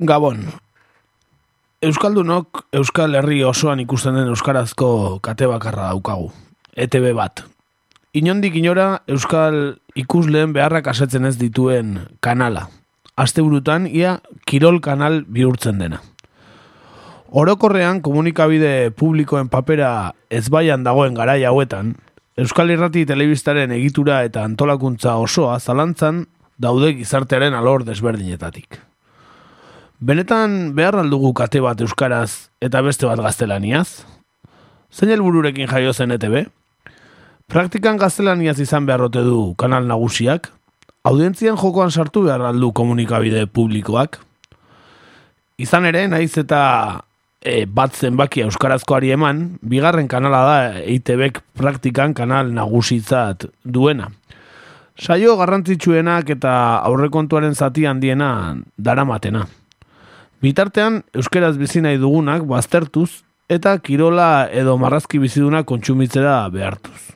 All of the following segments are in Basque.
Gabon. Euskaldunok Euskal Herri osoan ikusten den euskarazko kate bakarra daukagu. ETB bat. Inondik inora Euskal ikusleen beharrak asetzen ez dituen kanala. Asteburutan ia kirol kanal bihurtzen dena. Orokorrean komunikabide publikoen papera ezbaian dagoen garai hauetan, Euskal Irrati telebistaren egitura eta antolakuntza osoa zalantzan daude gizartearen alor desberdinetatik. Benetan behar aldugu kate bat euskaraz eta beste bat gaztelaniaz? Zein helbururekin jaio zen ETB? Praktikan gaztelaniaz izan beharrote du kanal nagusiak? Audientzian jokoan sartu behar aldu komunikabide publikoak? Izan ere, naiz eta e, bat zenbaki euskarazkoari eman, bigarren kanala da EITBek praktikan kanal nagusitzat duena. Saio garrantzitsuenak eta aurrekontuaren zati handiena daramatena. Bitartean, euskeraz bizi nahi dugunak baztertuz eta kirola edo marrazki biziduna kontsumitzera behartuz.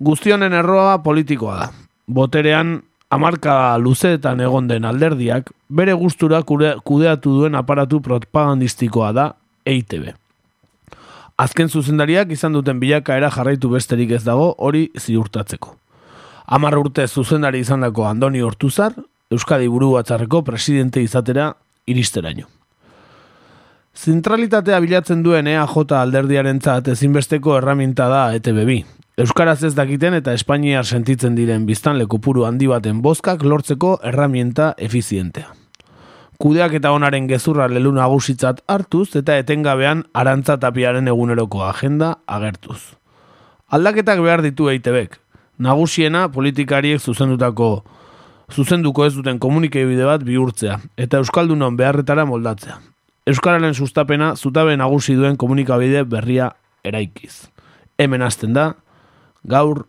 Guztionen erroa politikoa da. Boterean, amarka luzeetan egon den alderdiak, bere gustura kudeatu duen aparatu propagandistikoa da EITB. Azken zuzendariak izan duten bilakaera jarraitu besterik ez dago hori ziurtatzeko. Amar urte zuzendari izan dako Andoni Hortuzar, Euskadi buru batzarreko presidente izatera iristeraino. Zentralitatea bilatzen duen EAJ alderdiaren zat ezinbesteko erraminta da ETB Euskaraz ez dakiten eta Espainiar sentitzen diren biztan lekupuru handi baten bozkak lortzeko erramienta efizientea. Kudeak eta onaren gezurra lelu nagusitzat hartuz eta etengabean arantzatapiaren eguneroko agenda agertuz. Aldaketak behar ditu EITBek. Nagusiena politikariek zuzendutako zuzenduko ez duten komunikabide bat bihurtzea eta euskaldunon beharretara moldatzea. Euskararen sustapena zutabe nagusi duen komunikabide berria eraikiz. Hemen hasten da gaur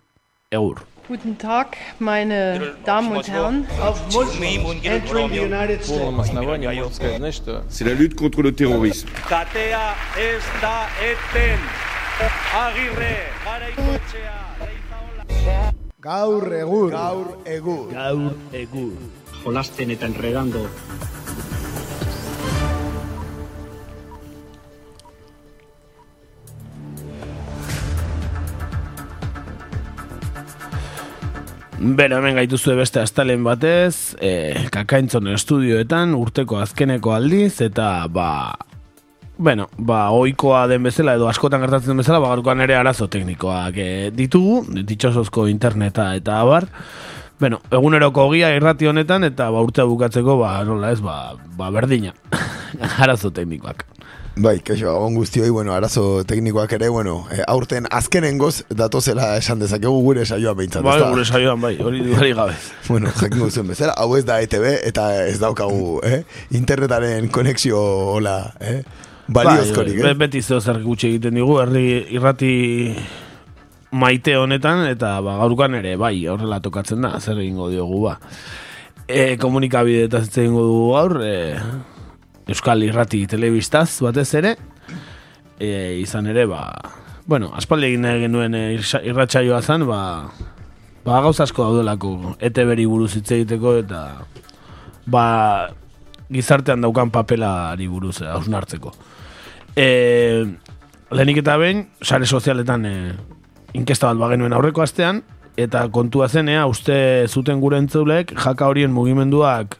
egur. Guten Tag, meine Damen und Herren. Entering the United States. C'est la lutte contre le terrorisme. Katea ez da eten. Agirre, garaikoetxea, leizaola. Gaur egur. Gaur egur. Gaur egur. Jolasten eta enredando. Bera, hemen gaituzue beste astalen batez, e, kakaintzon estudioetan, urteko azkeneko aldiz, eta ba, bueno, ba, oikoa den bezala, edo askotan gertatzen den bezala, ba, gaurkoan ere arazo teknikoak e, ditugu, ditxosozko interneta eta abar, bueno, eguneroko ogia irrati honetan, eta ba, urtea bukatzeko, ba, nola ez, ba, ba berdina, arazo teknikoak. Bai, kaixo, on guztioi, bueno, arazo teknikoak ere, bueno, e, aurten azkenengoz datozela esan dezakegu gure saioa behintzat. Bai, gure saioan bai, hori hori gabe. Bueno, jakin guztien bezala, hau ez da ETB eta ez daukagu, eh? Internetaren konexio, hola, eh? Baliozkorik, Bai, eh? be- beti zeo zer gutxi egiten digu, herri irrati maite honetan, eta ba, gaurkoan ere, bai, horrela tokatzen da, zer egingo diogu, ba. E, komunikabide eta egingo dugu gaur, e, Euskal Irrati telebistaz batez ere, e, izan ere, ba, bueno, aspaldi egin genuen e, irratsaioa zen, ba, ba, gauz asko daudelako, ete beri buruz hitz egiteko, eta, ba, gizartean daukan papelari buruz eh, hausnartzeko. E, lehenik eta behin, sare sozialetan e, inkesta bat bagenuen aurreko astean, eta kontua zenea, uste zuten gure entzulek, jaka horien mugimenduak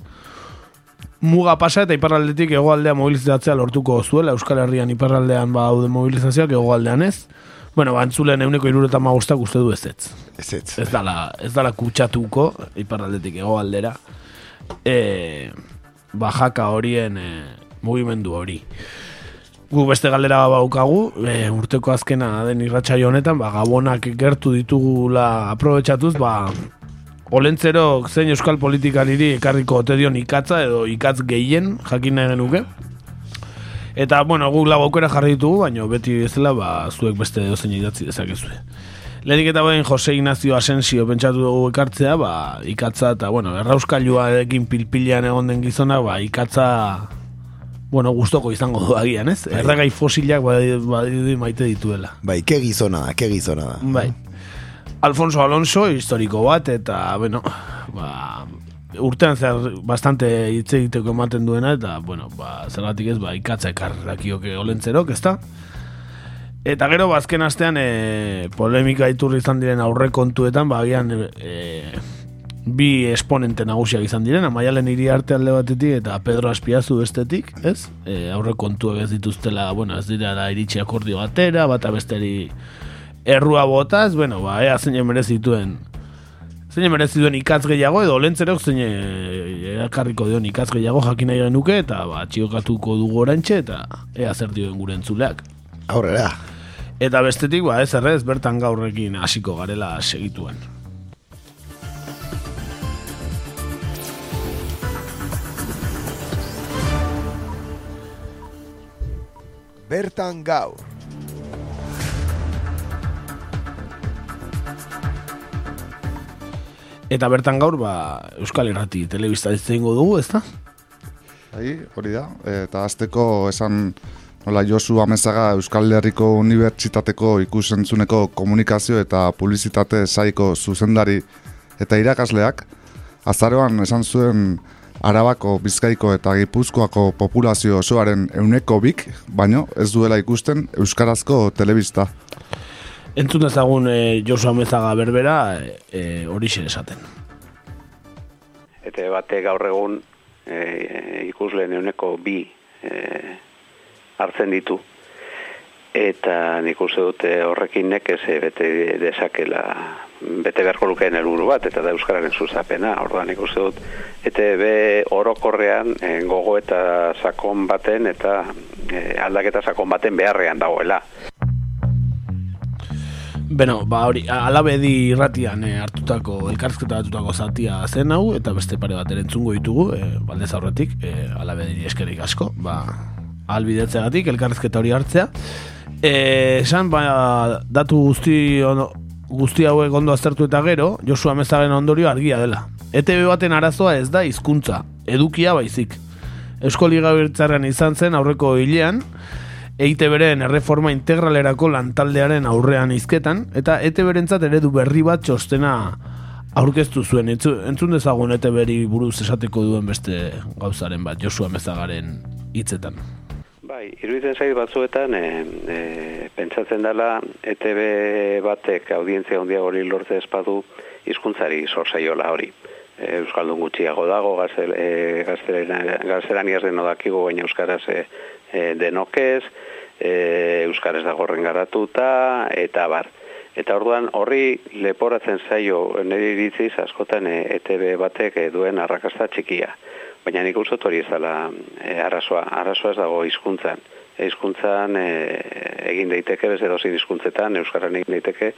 muga pasa eta iparraldetik hegoaldea mobilizatzea lortuko zuela, Euskal Herrian iparraldean badaude mobilizazioak hegoaldean ez. Bueno, ba, entzulen euneko iruretan magustak uste du ez ez. Ez ez. Ez dala, ez dala kutsatuko iparraldetik hegoaldera. E, bajaka horien e, mugimendu hori. Gu beste galdera baukagu, e, urteko azkena den irratsaio honetan, ba, gabonak gertu ditugula aprobetxatuz, ba, olentzero zein euskal politikariri ekarriko ote dion ikatza edo ikatz gehien jakin nahi genuke. Eta, bueno, guk lau aukera jarri ditugu, baina beti bezala, ba, zuek beste dozein idatzi dezakezue. Lehenik eta behin Jose Ignacio Asensio pentsatu dugu ekartzea, ba, ikatza eta, bueno, errauskailua ekin pilpilean egon den gizona, ba, ikatza, bueno, gustoko izango du agian, ez? Erragai fosilak badirudi maite dituela. Bai, ke gizona da, ke gizona da. Bai. Alfonso Alonso, historiko bat, eta, bueno, ba, urtean zehar bastante hitz egiteko ematen duena, eta, bueno, ba, zergatik ez, ba, ikatza ekarrakioke olentzerok, ezta? Eta gero, bazken astean, e, polemika iturri izan diren aurre kontuetan, ba, agian, e, bi esponente nagusiak izan diren, amaialen hiri arte alde batetik eta Pedro Aspiazu bestetik, ez? E, aurre kontuak ez dituztela, bueno, ez dira da iritsi akordio batera, bata besteri errua botaz, bueno, ba, ea zein merezituen zein merezituen ikatz gehiago edo lentzerok zein erakarriko dion ikatz gehiago jakin nahi nuke eta ba, txiokatuko dugu orantxe eta ea zer dioen gure entzuleak. Aurrera. Eta bestetik, ba, ez errez, bertan gaurrekin hasiko garela segituen. Bertan gaur. Eta bertan gaur, ba, Euskal Irrati telebista ez dugu, ezta? Bai, hori da. Eta azteko esan nola Josu Amezaga Euskal Herriko Unibertsitateko ikusentzuneko komunikazio eta publizitate saiko zuzendari eta irakasleak azaroan esan zuen Arabako, Bizkaiko eta Gipuzkoako populazio osoaren euneko bik, baino ez duela ikusten Euskarazko telebista. Entzun ezagun e, Josu Amezaga berbera e, hori esaten. Eta bate gaur egun e, ikusleen euneko bi e, hartzen ditu. Eta nik uste dute horrekin nekez bete dezakela bete beharko lukeen helburu bat, eta da Euskararen zuzapena, orduan nik uste dut, eta be orokorrean e, gogo eta sakon baten, eta e, aldaketa sakon baten beharrean dagoela. Beno, ba hori, alabedi irratian e, hartutako, elkarrizketa hartutako zatia zen hau, eta beste pare bat erentzungo ditugu, e, baldez aurretik, e, alabedi eskerik asko, ba, albidetzegatik, elkarrizketa hori hartzea. E, esan, ba, datu guzti ono, guzti hauek ondo aztertu eta gero, Josu Amezaren ondorio argia dela. ETB baten arazoa ez da hizkuntza, edukia baizik. Eusko Liga izan zen aurreko hilean, EITB-ren erreforma integralerako lantaldearen aurrean izketan, eta ETB-rentzat eredu berri bat txostena aurkeztu zuen. Entzun dezagun ETB-ri buruz esateko duen beste gauzaren bat, Josu Amezagaren hitzetan. Bai, iruditzen zait batzuetan, e, e, pentsatzen dela, ETB batek audientzia handia hori lortze espadu hizkuntzari sorsaiola hori. E, Euskaldun gutxiago dago, gaztel, e, deno dakigo, baina Euskaraz e, e, denokez, e, Euskaraz dago garatuta, eta bar. Eta orduan horri leporatzen zaio nire iritziz askotan e, ETB batek duen arrakasta txikia baina nik uste hori ez dela e, arrazoa, arrazoa ez dago hizkuntzan. Hizkuntzan e, egin daiteke beste dozi hizkuntzetan, euskaran egin daiteke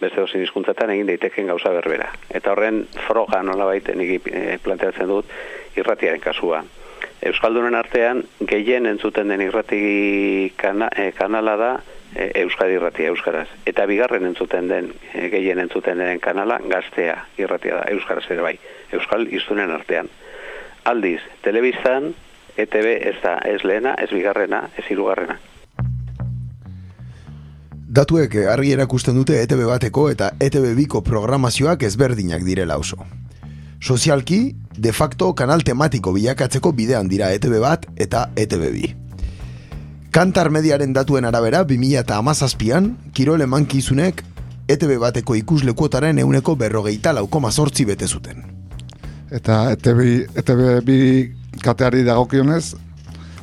beste dozi hizkuntzetan egin daiteke gauza berbera. Eta horren froga nolabait nik e, planteatzen dut irratiaren kasua. Euskaldunen artean gehien entzuten den irrati kana, e, kanala da e, Euskadi irratia euskaraz. Eta bigarren entzuten den e, gehien entzuten den kanala gaztea irratia da euskaraz ere bai. Euskal iztunen artean aldiz, telebistan, ETB ez da, ez lehena, ez bigarrena, ez hirugarrena. Datuek argi erakusten dute ETB bateko eta ETB biko programazioak ezberdinak direla oso. Sozialki, de facto kanal tematiko bilakatzeko bidean dira ETB bat eta ETB bi. Kantar mediaren datuen arabera, 2000 eta amazazpian, Kirol emankizunek ETB bateko ikuslekuotaren euneko berrogeita laukoma sortzi bete zuten eta ETB, ETB bi kateari dagokionez,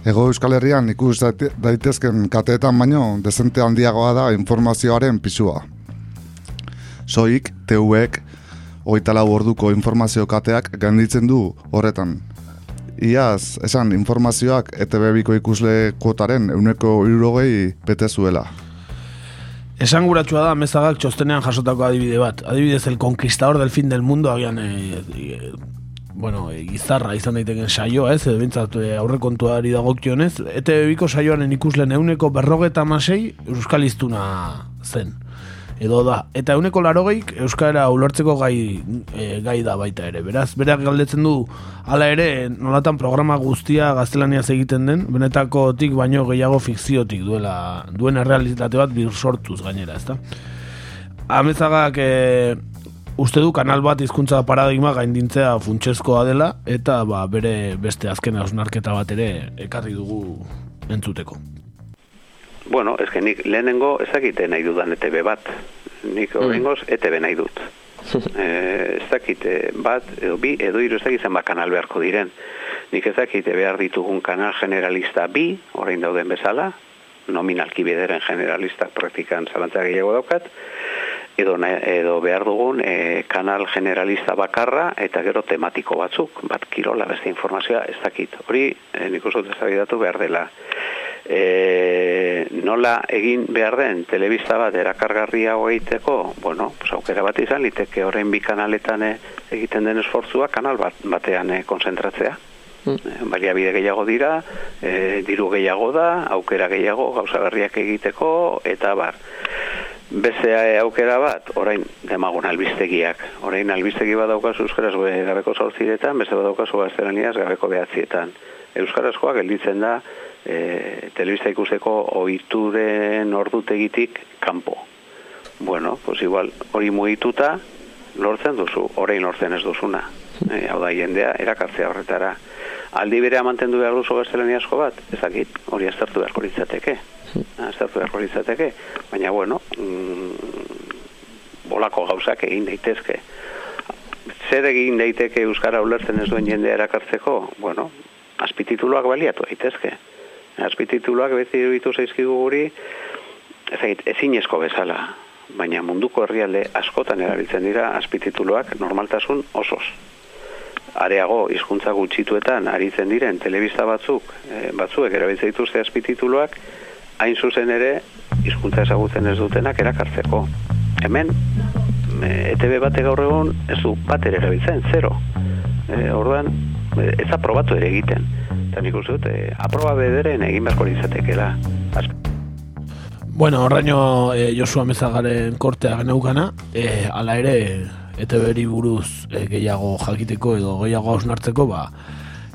ego euskal herrian ikus daitezken kateetan baino, dezente handiagoa da informazioaren pisua. Soik, TVek, oitala orduko informazio kateak ganditzen du horretan. Iaz, esan, informazioak ETB biko ikusle kuotaren euneko irurogei bete zuela. Esan guratua da, mezagak txostenean jasotako adibide bat. Adibidez, el conquistador del fin del mundo, agian, e, e, bueno, e, gizarra izan daiteken saioa, ez, edo bintzat e, aurrekontuari dagokionez. Ete biko saioaren ikuslen euneko berrogeta masei euskaliztuna zen edo da. Eta euneko larogeik Euskara ulertzeko gai, e, gai da baita ere. Beraz, berak galdetzen du, hala ere, nolatan programa guztia gaztelaniaz egiten den, benetako tik baino gehiago fikziotik duela, duen errealitate bat bir sortuz gainera, ezta? Amezagak e, uste du kanal bat hizkuntza paradigma gaindintzea funtsezkoa dela eta ba, bere beste azken hausnarketa bat ere ekarri dugu entzuteko. Bueno, ez nik lehenengo ezakite nahi dudan ETB bat. Nik horrengoz ETB nahi dut. eh, ez dakite bat, edo bi, edo hiru ez dakit zenbat kanal beharko diren. Nik ez dakite behar ditugun kanal generalista bi, orain dauden bezala, nominalki bederen generalistak praktikan zalantza gehiago daukat, edo, edo behar dugun e, kanal generalista bakarra eta gero tematiko batzuk, bat kirola beste informazioa, ez dakit. Hori, e, nik uste dut ezabidatu behar dela. E, nola egin behar den telebista bat erakargarria egiteko, bueno, pues aukera bat izan liteke horrein bi kanaletan e, egiten den esfortzua kanal bat, batean e, konzentratzea. Eh, Baliabide gehiago dira, e, diru gehiago da, aukera gehiago, gauza berriak egiteko, eta bar. Beste eh, aukera bat, orain demagun albistegiak. Orain albistegi bat daukazu euskaraz be- gabeko zortziretan, beste bat daukazu gaztelaniaz gabeko behatzietan. Euskarazkoa gelditzen da e, telebista ikusteko ohituren ordutegitik kanpo. Bueno, pues igual hori mugituta lortzen duzu, orain lortzen ez duzuna. E, hau da, jendea erakartzea horretara. Aldi berea mantendu behar duzu gaztelaniazko bat, ezakit, hori aztertu beharko litzateke. Aztertu beharko litzateke. Baina, bueno, mm, bolako gauzak egin daitezke. Zer egin daiteke Euskara ulertzen ez duen jendea erakartzeko? Bueno, azpitituluak baliatu daitezke. Azpitituluak beti iruditu zaizkigu guri, ezagit, ezinezko bezala, baina munduko herrialde askotan erabiltzen dira azpitituluak normaltasun osoz. Areago hizkuntza gutxituetan aritzen diren telebista batzuk, e, batzuek erabiltzen dituzte azpitituluak, hain zuzen ere hizkuntza ezagutzen ez dutenak erakartzeko. Hemen e, ETB bate gaur egun ez du bat ere erabiltzen, zero. E, orduan, e, ez da probatu ere egiten. Eta nik uste dut, e, aproba bederen egin beharko litzatekeela. Bueno, horraino e, Josua Mezagaren kortea geneukana, e, ala ere ETB-ri buruz e, gehiago jakiteko edo gehiago hausnartzeko, ba,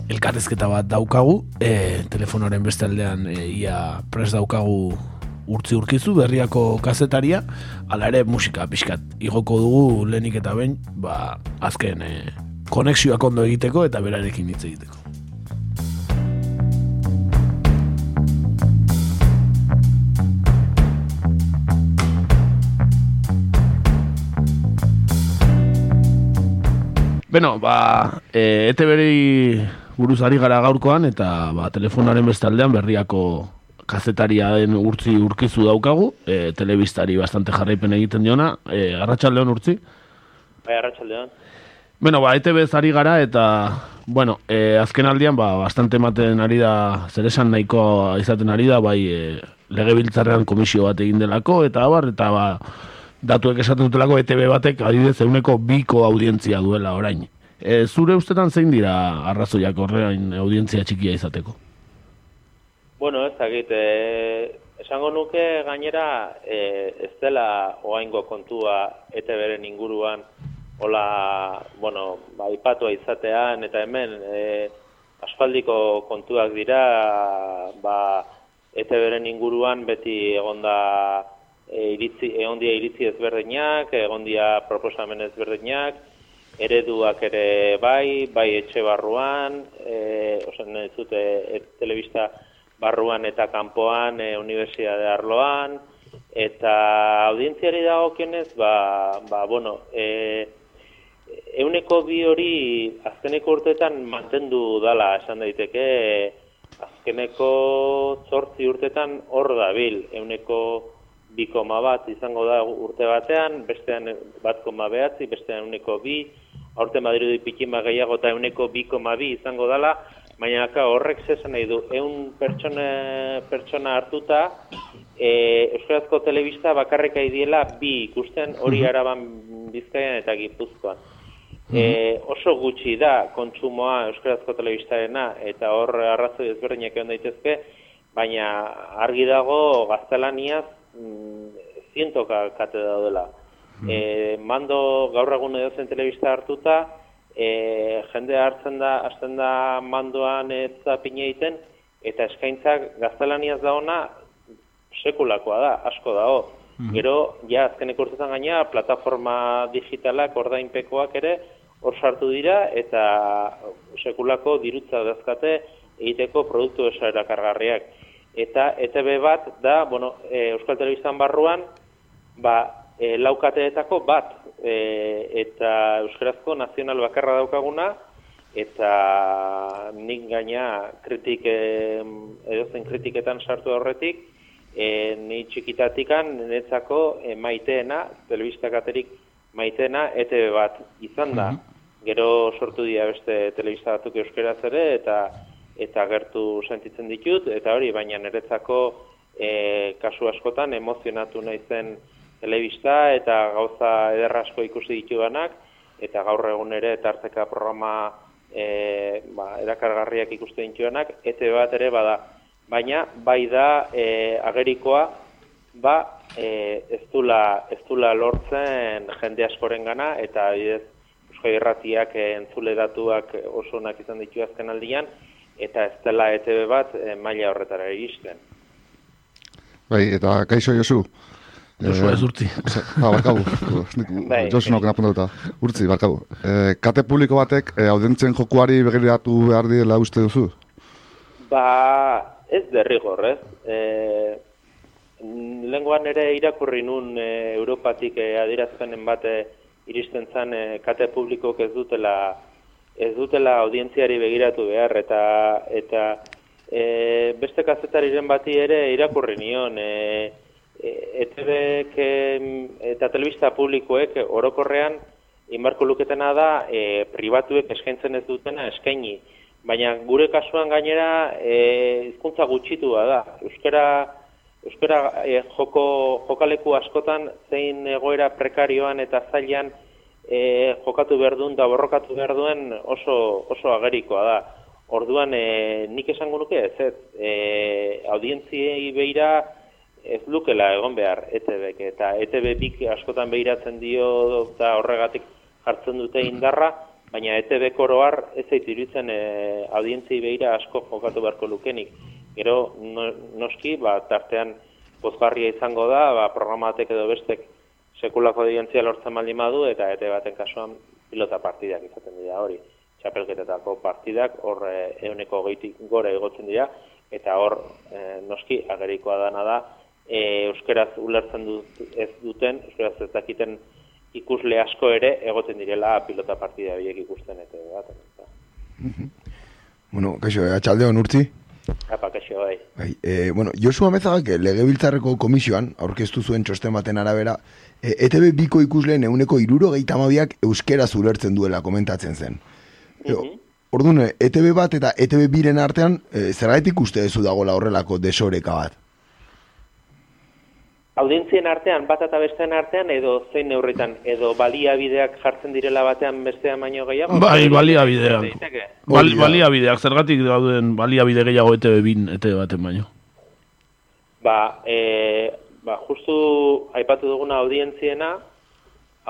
elkarrezketa bat daukagu, e, telefonoaren beste aldean e, ia pres daukagu urtzi urkizu, berriako kazetaria, ala ere musika pixkat igoko dugu lehenik eta behin, ba, azken e, konexioak ondo egiteko eta berarekin hitz egiteko. Beno, ba, e, ETB-ri buruz ari gara gaurkoan, eta ba, telefonaren bestaldean berriako kazetaria den urtzi urkizu daukagu, e, telebistari bastante jarraipen egiten diona, e, arratsaldeon urtzi. Bai, arratsaldean. Bueno, ba, ETB ari gara eta, bueno, e, azken aldian, ba, bastante ematen ari da, zer esan nahiko izaten ari da, bai, e, legebiltzarrean komisio bat egin delako, eta abar, eta ba, datuek esaten dutelako ETB batek adidez euneko biko audientzia duela orain. E, zure ustetan zein dira arrazoiak horrein audientzia txikia izateko? Bueno, ez dakit, e, esango nuke gainera e, ez dela oaingo kontua ETB-ren inguruan hola, bueno, ba, ipatua izatean, eta hemen e, aspaldiko kontuak dira, ba, ETB-ren inguruan beti egonda e, iritzi, egon dira iritzi ezberdinak, egon dira proposamen ezberdinak, ereduak ere bai, bai etxe barruan, e, osan ez dute e, telebista barruan eta kanpoan, e, unibertsitate arloan, eta audientziari dagokionez, ba, ba, bueno, e, euneko bi hori azkeneko urteetan mantendu dala esan daiteke, azkeneko zortzi urtetan hor dabil, euneko bi koma bat izango da urte batean, bestean bat koma behatzi, bestean euneko bi, aurten badirudi pikima gehiago eta euneko bi koma bi izango dala, baina aka horrek zesan nahi du, eun pertsona, pertsona hartuta, e, Euskarazko telebista bakarrek diela bi ikusten hori araban bizkaian eta gipuzkoan. E, oso gutxi da kontsumoa Euskarazko telebistarena eta hor arrazoi ezberdinak egon daitezke, baina argi dago gaztelaniaz mm, zientoka kate daudela. E, mando gaur egun edo zen telebista hartuta, e, jende hartzen da, hasten da mandoan ez zapine egiten, eta eskaintzak gaztelaniaz da ona sekulakoa da, asko dago. Gero, ja, azkeneko urtetan gaina, plataforma digitalak, ordainpekoak ere, hor sartu dira, eta sekulako dirutza dazkate egiteko produktu esarakargarriak. Eta ETB bat da, bueno, e, Euskal Telebistan barruan, ba, e, laukateetako bat, e, eta Euskarazko nazional bakarra daukaguna, eta nik gaina kritik, e, edozen kritiketan sartu horretik, e, ni txikitatikan netzako e, maiteena, telebistakaterik maiteena, ETB bat izan da. Gero sortu dira beste telebista batzuk euskeraz ere, eta eta gertu sentitzen ditut, eta hori, baina niretzako e, kasu askotan emozionatu naizen telebista, eta gauza ederrasko ikusi dituanak, eta gaur egun ere tarteka programa e, ba, erakargarriak ikusten dituanak, ete bat ere bada. Baina, bai da, e, agerikoa, ba, e, ez, dula, ez dula lortzen jende askoren gana, eta bidez, Euskal Irratiak e, entzule datuak oso onak izan ditu azken aldian, eta ez dela ETB bat e, maila horretara iristen. Bai, eta kaixo Josu. Josu ez urti. Ah, barkabu. Bai, Josu nok napuntuta. Urtzi, barkabu. E, kate publiko batek e, audentzen jokuari begiratu behar diela uste duzu? Ba, ez derrigor, ez? E, lenguan ere irakurri nun e, Europatik e, adirazpenen bate iristen zen e, kate publikok ez dutela ez dutela audientziari begiratu behar eta eta e, beste kazetariren bati ere irakurri nion e, ETBek eta telebista publikoek orokorrean inbarko luketena da e, pribatuek eskaintzen ez dutena eskaini. Baina gure kasuan gainera e, hizkuntza gutxitua da. Euskara, euskara e, joko, jokaleku askotan zein egoera prekarioan eta zailan e, jokatu behar duen da borrokatu behar duen oso, oso agerikoa da. Orduan e, nik esango nuke ez ez, e, audientziei behira ez lukela egon behar ETB-ek eta ETB bik askotan behiratzen dio eta horregatik jartzen dute indarra, baina ETB koroar ez zait iruditzen e, audientzei behira asko jokatu beharko lukenik. Gero no, noski, ba, tartean pozgarria izango da, ba, programatek edo bestek sekulako audientzia lortzen baldin badu eta ETB baten kasuan pilota partidak izaten dira hori. Txapelketetako partidak hor euneko geitik gore egotzen dira, eta hor e, noski agerikoa dana da, e, euskeraz ulertzen dut, ez duten, euskeraz ez dakiten ikusle asko ere egoten direla pilota partida horiek ikusten eta bat. Bueno, kaixo, atxaldeon urtzi. Apa, kaixo, bai. Bai, e, bueno, Josu Amezagak legebiltzarreko komisioan, aurkeztu zuen txosten baten arabera, e, ETB biko ikusleen euneko iruro gehiatamabiak euskera zulertzen duela komentatzen zen. E, Orduan, ETB bat eta ETB biren artean, e, zergatik uste dezu dagoela horrelako desoreka bat? Audientzien artean, bat eta bestean artean, edo zein neurritan, edo baliabideak jartzen direla batean bestean baino gehiago? Bai, baliabideak. Bal, baliabideak, zergatik dauden baliabide gehiago ETB bin, ETB baten baino. Ba, e, ba, justu aipatu duguna audientziena,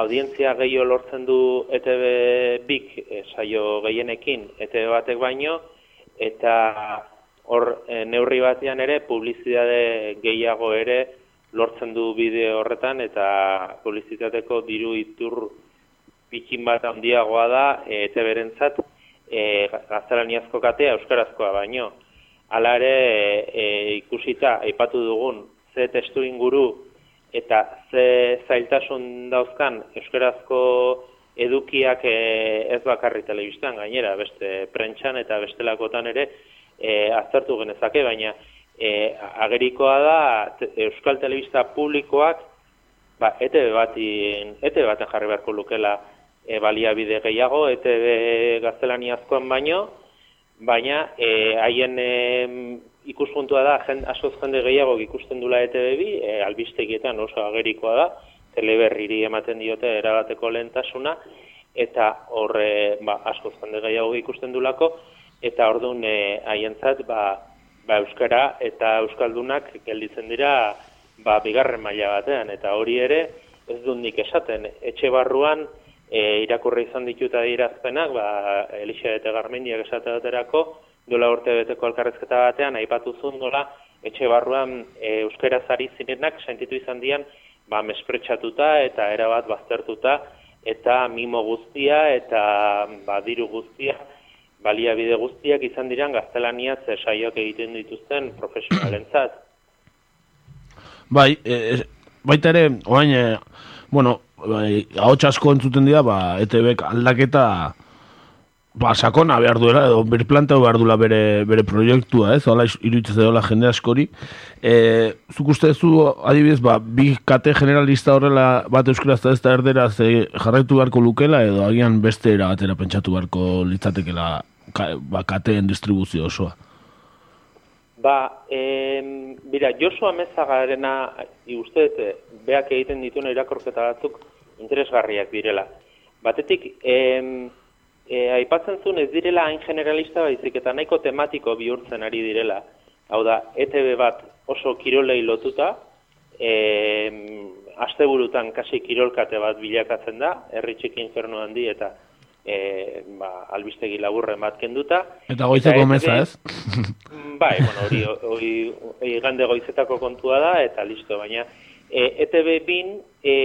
audientzia gehiago lortzen du ETB bik e, saio gehienekin ETB batek baino, eta hor e, neurri batean ere publizitate gehiago ere lortzen du bideo horretan eta publizitateko diru itur pikin bat handiagoa da e, ETB-rentzat e, gaztelaniazko katea euskarazkoa baino. Hala ere e, ikusita aipatu dugun ze testu inguru eta ze zailtasun dauzkan euskarazko edukiak e, ez bakarri telebistan gainera, beste prentxan eta bestelakotan ere e, aztertu genezake, baina e, agerikoa da te, Euskal Telebista publikoak ba, ETB batin, ETB baten jarri beharko lukela e, baliabide gehiago, ETB gaztelaniazkoan baino, baina e, haien e, ikuspuntua da, jen, askoz jende gehiago ikusten dula ETB bi, e, albistegietan oso agerikoa da, teleberriri ematen diote erabateko lehentasuna, eta horre ba, askoz jende gehiago ikusten dulako, eta orduan e, haientzat ba, ba, euskara eta euskaldunak gelditzen dira ba, bigarren maila batean, eta hori ere ez dut nik esaten, etxe barruan e, irakurri izan ditut adierazpenak, ba, Elisa eta Garmendiak esate baterako, dola urte beteko elkarrezketa batean, aipatu zuen dola, etxe barruan e, euskaraz ari zirenak sentitu izan dian ba, mespretsatuta eta erabat baztertuta, eta mimo guztia eta ba, diru guztia, baliabide guztiak izan diran gaztelania ze saioak egiten dituzten profesionalentzat. Bai, e, baita ere, oain, e, bueno, bai, ahots asko entzuten dira, ba, ETB aldaketa ba, sakona behar duela, edo berplanteo behar duela bere, bere proiektua, ez? Hala iruditzen zaiola jende askori. E, zuk uste zu, adibidez, ba, bi kate generalista horrela bat euskaraz eta ez da erdera ze jarraitu beharko lukela, edo agian beste era batera pentsatu beharko litzatekela ka, ba, kateen distribuzio osoa. Ba, em, bira, Josu Amezagarena, uste, beak egiten dituen irakorketa batzuk interesgarriak direla. Batetik, em, e, aipatzen zuen ez direla hain generalista baizik eta nahiko tematiko bihurtzen ari direla. Hau da, ETB bat oso kirolei lotuta, e, asteburutan kasi kirolkate bat bilakatzen da, herri txiki infernu handi eta e, ba, albistegi laburren bat kenduta. Eta goizeko meza, ez? bai, bueno, hori, hori, hori gande goizetako kontua da, eta listo, baina e, ETB bin e,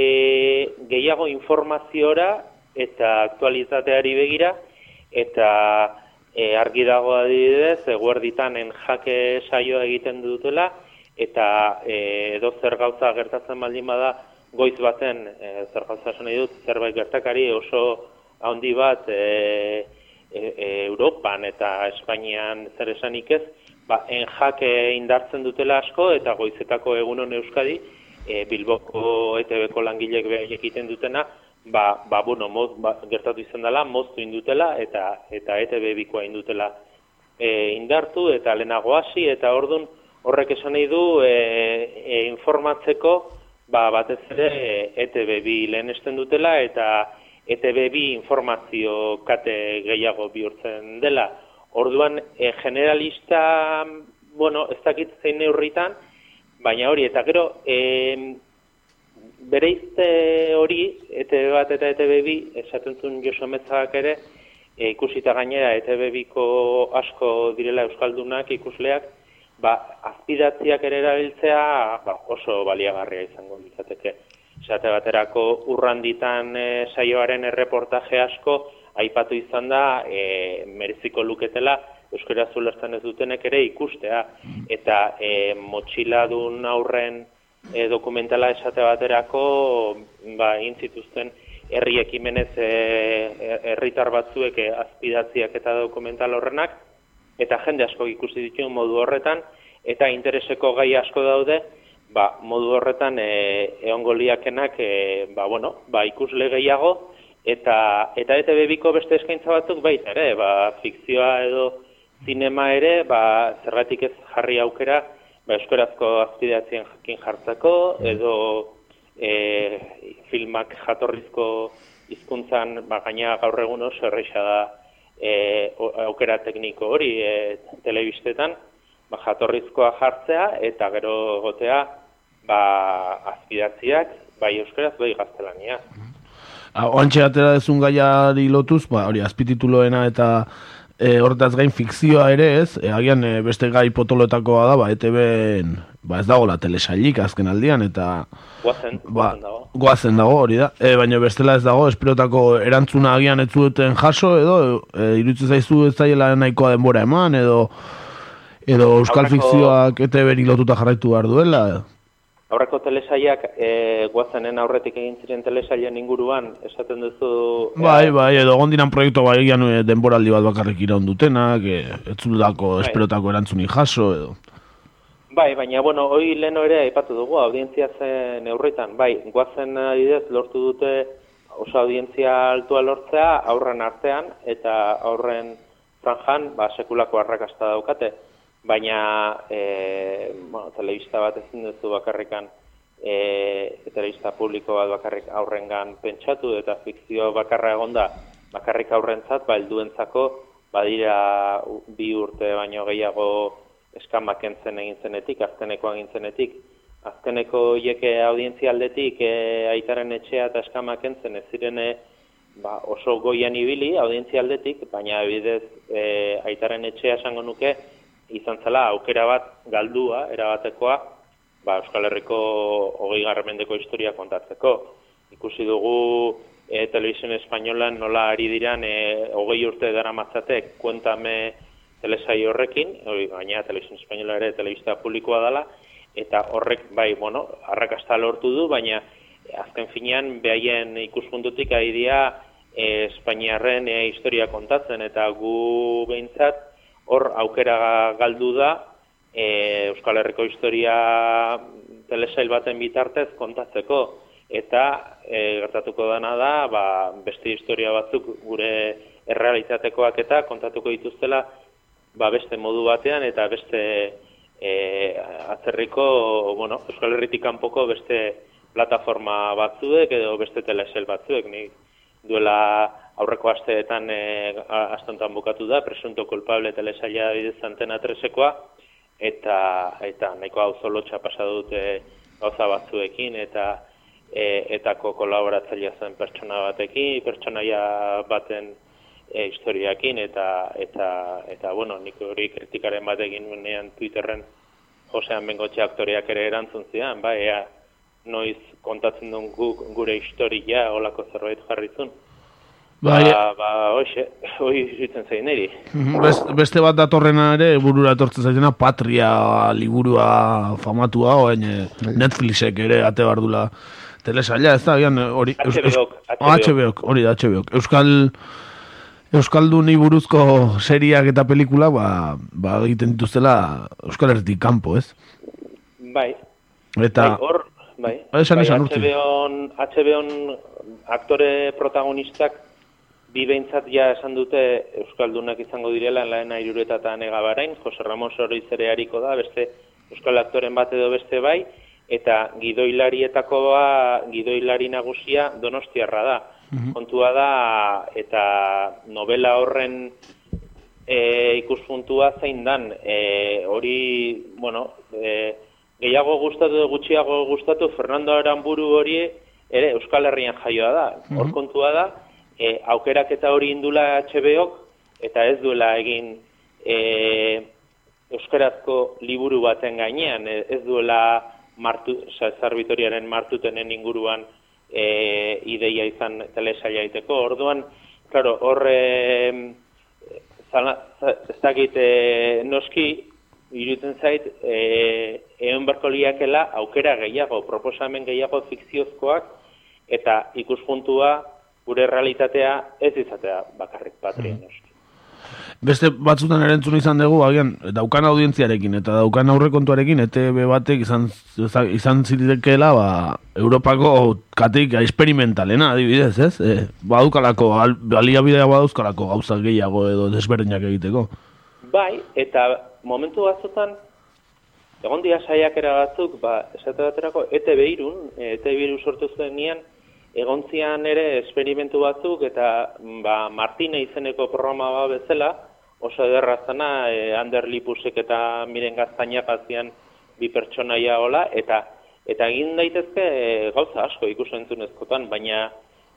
gehiago informaziora eta aktualitateari begira, eta e, argi dago adibidez, eguerditan en jake saioa egiten dutela, eta e, edo zer gauza gertatzen baldin bada, goiz baten, e, zer gauza esan dut, zerbait gertakari oso handi bat e, e, e, Europan eta Espainian zer esanik ez, ba, en jake indartzen dutela asko, eta goizetako egunon Euskadi, e, Bilboko ETB-ko langilek behar egiten dutena, ba, ba, bueno, moz, ba, gertatu izan dela, moztu indutela eta eta ETB bikoa indutela e, indartu eta lehenago hasi eta ordun horrek esan nahi du e, e, informatzeko ba, batez ere ETB bi lehenesten dutela eta ETB bi informazio kate gehiago bihurtzen dela. Orduan, e, generalista, bueno, ez dakit zein neurritan, baina hori, eta gero, e, bereizte hori, ETB bat eta ETB bi, esaten zuen Josu Metzak ere, e, ikusita gainera ETB biko asko direla Euskaldunak ikusleak, ba, azpidatziak ere erabiltzea ba, oso baliagarria izango litzateke. Esate baterako urranditan e, saioaren erreportaje asko, aipatu izan da, e, mereziko luketela, Euskara zulertzen ez dutenek ere ikustea, eta e, motxiladun aurren e, dokumentala esate baterako ba egin zituzten herri ekimenez e, herritar batzuek e, azpidatziak eta dokumental horrenak eta jende asko ikusi ditu modu horretan eta intereseko gai asko daude ba, modu horretan e, eongoliakenak e, ba, bueno, ba, ikusle gehiago eta eta ETB biko beste eskaintza batzuk baita ere ba, fikzioa edo zinema ere ba, zergatik ez jarri aukera ba, euskarazko azpideatzen jakin jartzeko, edo e, filmak jatorrizko hizkuntzan ba, gaina gaur egun oso erreixa da e, aukera tekniko hori e, telebistetan, ba, jatorrizkoa jartzea eta gero gotea ba, azpidatziak, bai euskaraz, bai gaztelania. Oantxe atera dezun gaiari lotuz, ba, hori azpitituloena eta e, horretaz gain fikzioa ere ez, e, agian e, beste gai potoloetakoa da, ba, ETB ba, ez dago la telesailik azken aldian, eta guazen, ba, guazen dago. Guazen dago, hori da. E, baina bestela ez dago, esperotako erantzuna agian ez duten jaso, edo e, iruditzen zaizu ez zaiela nahikoa denbora eman, edo edo euskal Aurreko- fikzioak ETB lotuta jarraitu behar duela, edo. Aurreko telesaiak e, guazenen aurretik egin ziren telesaien inguruan, esaten duzu... Bai, bai, edo gondinan proiektu bai egian denboraldi bat bakarrik iraun dutenak, e, ez zulako Bai. esperotako erantzuni jaso, edo. Bai, baina, bueno, hoi leno ere aipatu dugu, audientzia zen neurritan. Bai, guazen adidez lortu dute oso audientzia altua lortzea aurren artean eta aurren franjan ba, sekulako arrakasta daukate. Baina, e, bueno, telebista bat ezin duzu bakarrikan, e, telebista publiko bat bakarrik aurrengan pentsatu eta fikzio bakarra egonda bakarrik aurrentzat, ba, helduentzako badira bi urte baino gehiago eskamak entzen egin zenetik, azkeneko egin zenetik. Azkeneko hieke audientzia aldetik e, aitaren etxea eta eskamak entzen ez zirene ba, oso goian ibili audientzia aldetik, baina bidez e, aitaren etxea esango nuke izan zela aukera bat galdua, erabatekoa, ba, Euskal Herriko hogei mendeko historia kontatzeko. Ikusi dugu e, Televisión Espainolan nola ari diran e, hogei urte dara matzatek kuentame telesai horrekin, hori gaina Televisión Espainola ere telebista publikoa dela, eta horrek, bai, bueno, arrakasta lortu du, baina azken finean behaien ikuspuntutik ari dira e, Espainiarren e, historia kontatzen, eta gu behintzat hor aukera galdu da e, Euskal Herriko historia telesail baten bitartez kontatzeko. Eta e, gertatuko dana da ba, beste historia batzuk gure errealitatekoak eta kontatuko dituztela ba, beste modu batean eta beste e, atzerriko bueno, Euskal Herritik kanpoko beste plataforma batzuek edo beste telesel batzuek. Ni duela aurreko asteetan e, astontan bukatu da presunto culpable telesaila bidez antena tresekoa eta eta nahiko auzolotxa pasa dute gauza batzuekin eta e, etako kolaboratzailea zen pertsona batekin, pertsonaia baten e, historiakin eta eta eta bueno, nik hori kritikaren batekin nuenean Twitterren Josean Bengotxe aktoreak ere erantzun zian, ba, ea noiz kontatzen duen guk gure historia olako zerbait jarrizun. Ba, ba, ba hoxe, hoi zitzen zein eri. Mhm, beste bat datorrena ere, burura etortzen zaitena, Patria liburua famatua, oain eh, bai. Netflixek ere ate bardula telesaila, ez da, hori... HBO, HBO, hori da, HBO. Euskal... Euskalduni buruzko seriak eta pelikula, ba, ba egiten dituztela Euskal Herritik kanpo, ez? Bai. Eta... Bai, hor, bai. Ba, esan bai, esan HBO-on, HBO-on aktore protagonistak bi behintzat ja esan dute Euskaldunak izango direla lehen airureta eta negabarain, Jose Ramos hori zereariko da, beste Euskal aktoren bat edo beste bai, eta gidoilarietako ba, gidoilari nagusia donostiarra da. Mhm. Kontua da, eta novela horren e, ikuspuntua zein dan, e, hori, bueno, e, gehiago gustatu gutxiago gustatu Fernando Aramburu hori ere Euskal Herrian jaioa da. Hor mhm. kontua da, e, aukerak eta hori indula HBOk, eta ez duela egin e, Euskarazko liburu baten gainean, ez duela martu, zarbitoriaren martutenen inguruan e, ideia izan telesaia aiteko. Orduan, claro, horre ez dakit e, noski, irutzen zait, e, egon berko liakela aukera gehiago, proposamen gehiago fikziozkoak, eta ikuspuntua gure realitatea ez izatea bakarrik patrien mm beste batzutan erentzun izan dugu, agian, daukan audientziarekin eta daukan aurrekontuarekin, ETB batek izan, izan zitekeela, ba, Europako katik experimentalena, adibidez, ez? E, badukalako, baliabidea baduzkalako gauza gehiago edo desberdinak egiteko. Bai, eta momentu batzutan, egon dia saiakera batzuk, ba, esate baterako, ETB irun, ETB irun sortu zuen nian, egontzian ere esperimentu batzuk eta ba, Martine izeneko programa bat bezala, oso ederra zena, e, Ander Lipusek eta Miren Gaztaina pazian bi pertsonaia hola, eta eta egin daitezke e, gauza asko ikusen ezkotan, baina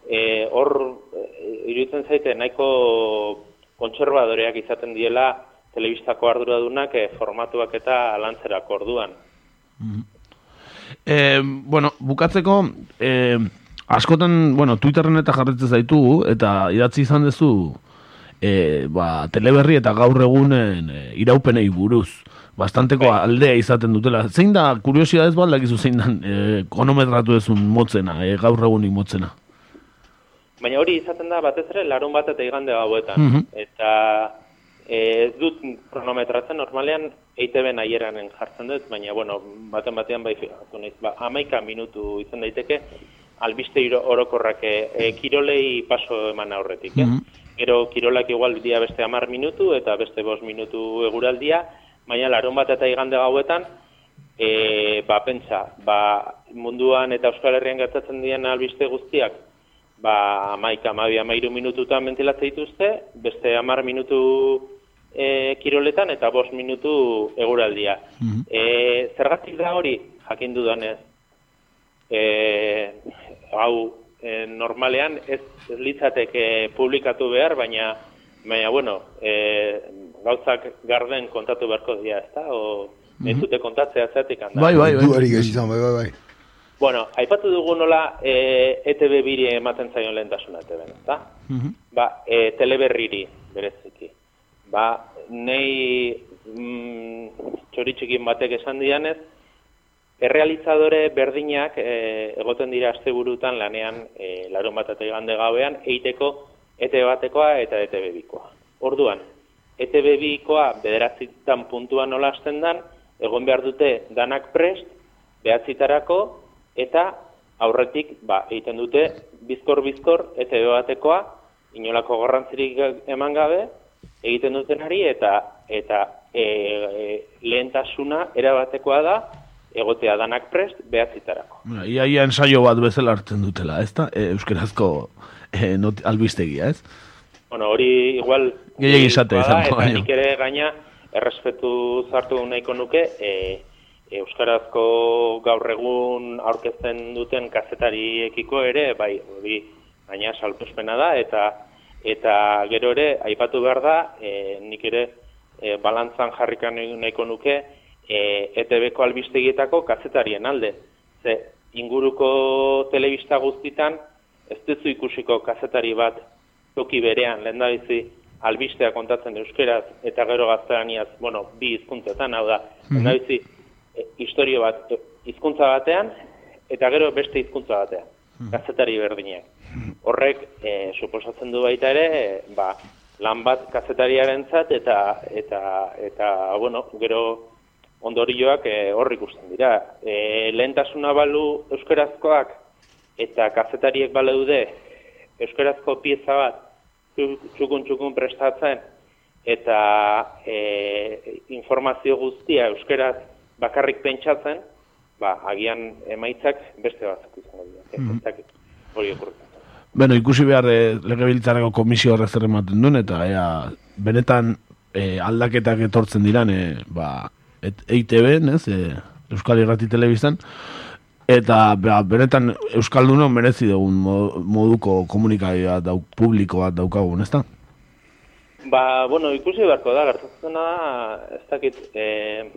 e, hor e, iruditzen zaite nahiko kontserbadoreak izaten diela telebistako arduradunak e, formatuak eta lantzerako orduan. Mm bueno, bukatzeko, e, askotan, bueno, Twitterren eta jarretzen zaitu, eta idatzi izan duzu, e, ba, teleberri eta gaur egunen e, iraupenei buruz bastanteko bai. aldea izaten dutela. Zein da, kuriosia ez balda gizu zein da, e, konometratu ezun motzena, e, gaur egunik motzena? Baina hori izaten da, batez ere, larun bat eta igande gauetan. Mhm. Eta e, ez dut kronometratzen, normalean EITB nahieran jartzen dut, baina, bueno, baten batean bai, ba, amaika minutu izan daiteke, albiste orokorrak e, kirolei paso eman aurretik. Mm Gero kirolak igual dia beste amar minutu eta beste bos minutu eguraldia, baina larun bat eta igande gauetan, e, ba, pentsa, ba, munduan eta Euskal Herrian gertatzen dian albiste guztiak, ba, amaika, amabia, amairu minututan mentilatzea dituzte, beste amar minutu e, kiroletan eta bos minutu eguraldia. Mm zergatik da hori, jakin dudanez, e, hau e, normalean ez, ez litzateke publikatu behar, baina baina bueno, e, gauzak garden kontatu beharko dira, ezta? O nahi zute kontatzea zertik handa. Bai, bai, bai. Duari izan, bai, bai, bai. Bueno, aipatu dugu nola e, ETB biri ematen zaion lehentasuna ETB, ezta? Ba, e, teleberriri, bereziki. Ba, nei mm, txoritxikin batek esan dianez, errealizadore berdinak e, egoten dira asteburutan lanean e, larun bat eta igande gauean eiteko ETB batekoa eta ETB bikoa. Orduan, ETB bikoa bederatzitan puntuan nola hasten dan, egon behar dute danak prest, behatzitarako, eta aurretik, ba, egiten dute bizkor-bizkor ETB batekoa, inolako garrantzirik eman gabe, egiten dutenari, eta eta e, e, lehentasuna erabatekoa da, egotea danak prest, behatzitarako. Ia, ia ensaio bat bezala hartzen dutela, ez da? E, euskerazko e, not, albistegia, ez? Bueno, hori igual... Gehiegi esate bada, izango baino. nik ere gaina, errespetu zartu nahiko nuke, e, Euskarazko gaur egun aurkezten duten kazetariekiko ere, bai, hori gaina salpespena da, eta eta gero ere, aipatu behar da, e, nik ere e, balantzan jarrikan nahiko nuke, e, ETB-ko albistegietako kazetarien alde. Ze, inguruko telebista guztitan, ez duzu ikusiko kazetari bat toki berean, lehen da bizi, albistea kontatzen euskeraz, eta gero gaztelaniaz, bueno, bi hizkuntzetan hau da, da bizi, e, historio bat, e, hizkuntza batean, eta gero beste hizkuntza batean, kazetari berdinak. Horrek, e, suposatzen du baita ere, e, ba, lan bat kazetariarentzat eta, eta, eta, bueno, gero ondorioak e, hor ikusten dira. E, lehentasuna balu euskarazkoak eta kazetariek baleude euskarazko pieza bat txukun-txukun prestatzen eta e, informazio guztia euskaraz bakarrik pentsatzen, ba, agian emaitzak beste batzuk izango dira. Mm -hmm. Hori okurritzen. Bueno, ikusi behar e, legebiltzareko komisio horrez zer ematen duen, eta ea, benetan e, aldaketak etortzen diran, e, ba, EITB, nez, e, Euskal Irrati Telebistan, eta ba, benetan Euskaldunon merezi dugun mo- moduko komunikabide bat dauk, publiko bat daukagun, ezta? Ba, bueno, ikusi beharko da, gertatzen da, ez dakit, e,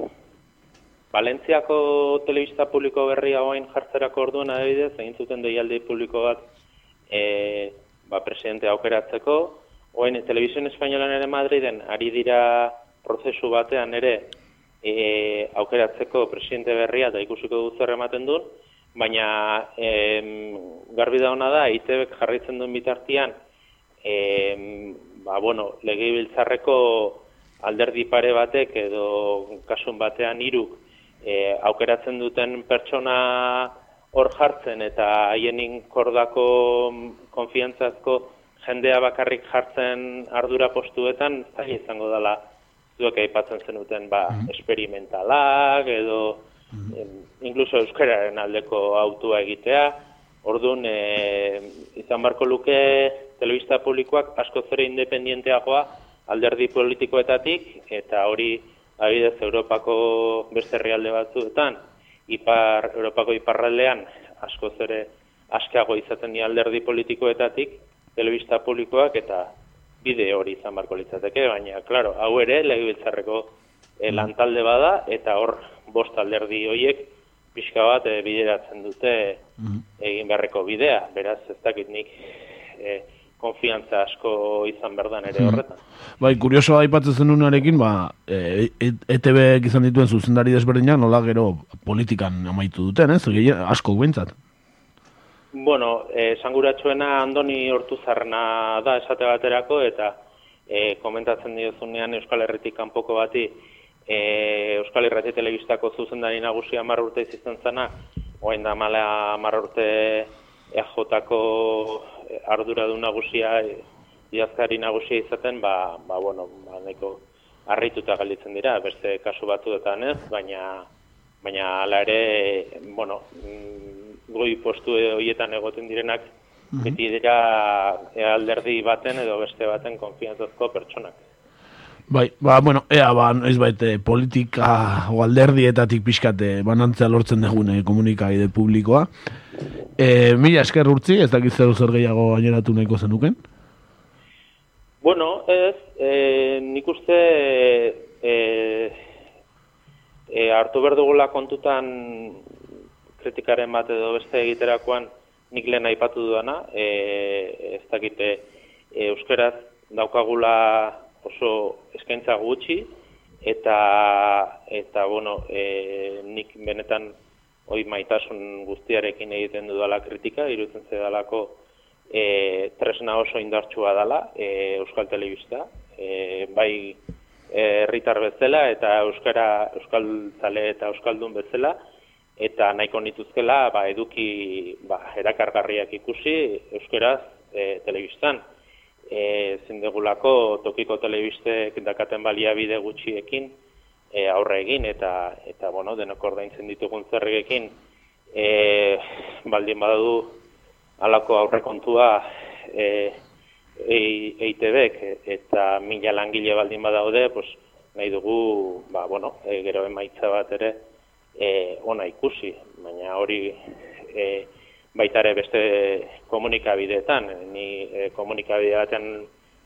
Valentziako telebista publiko berria oain jartzerako orduan adibidez, egin zuten deialdi publiko bat e, ba, presidente aukeratzeko, oain Televisión Espainolan ere Madriden ari dira prozesu batean ere e, aukeratzeko presidente berria eta ikusiko du zer ematen duen, baina em, garbi da ona da, ITBek jarraitzen duen bitartian, em, ba, bueno, legebiltzarreko alderdi pare batek edo kasun batean hiruk e, aukeratzen duten pertsona hor jartzen eta haien kordako konfiantzazko jendea bakarrik jartzen ardura postuetan, zaila izango dela zuek aipatzen zenuten ba, esperimentalak edo em, incluso euskararen aldeko autua egitea. Orduan, e, izan barko luke telebista publikoak asko zere independienteagoa alderdi politikoetatik, eta hori adibidez Europako beste herrialde batzuetan, ipar, Europako iparraldean asko zere askago izaten dira alderdi politikoetatik, telebista publikoak eta bide hori izan barko litzateke, baina, klaro, hau ere legebiltzarreko e, lantalde bada, eta hor bost alderdi hoiek pixka bat e, bideratzen dute egin beharreko bidea, beraz ez dakit nik e, konfiantza asko izan berdan ere horretan. Bai, kurioso aipatzen zenunarekin, ba, e, ETB izan dituen zuzendari desberdinak nola gero politikan amaitu duten, ez? Asko guentzat. Bueno, eh, esanguratsuena Andoni Hortuzarrena da esate baterako eta eh, komentatzen diozunean Euskal Herritik kanpoko bati eh, Euskal Herrati Telebistako zuzendari nagusia 10 urte izan zana, orain da mala 10 urte EJ-ko arduradun nagusia idazkari nagusia izaten, ba, ba bueno, ba nahiko harrituta galditzen dira, beste kasu batzuetan ez, baina baina hala ere, bueno, mm, goi postu horietan egoten direnak, beti dira e, alderdi baten edo beste baten konfiantzazko pertsonak. Bai, ba, bueno, ea, ba, ez baite politika o alderdietatik pixkate banantzea lortzen degune komunikabide publikoa. E, mila esker urtzi, ez dakit zer zer gehiago gaineratu nahiko zenuken. Bueno, ez, e, nik uste e, e, hartu behar dugula kontutan kritikaren bat edo beste egiterakoan nik lehen aipatu duana, e, ez dakite e, euskeraz daukagula oso eskaintza gutxi, eta, eta bueno, e, nik benetan hoi maitasun guztiarekin egiten dudala kritika, irutzen zedalako e, tresna oso indartsua dela e, Euskal Telebista, e, bai herritar bezala eta euskara euskal zale eta euskaldun bezala eta nahiko nituzkela ba, eduki ba, erakargarriak ikusi euskeraz e, telebistan. E, zindegulako tokiko telebistek dakaten baliabide gutxiekin e, aurre egin eta eta bueno, denok ordaintzen ditugun zerregekin e, baldin badadu alako aurrekontua e, EITBek eta mila langile baldin badaude, pues, nahi dugu, ba, bueno, e, gero emaitza bat ere e, ona ikusi, baina hori e, baita ere beste komunikabideetan, ni e, komunikabide baten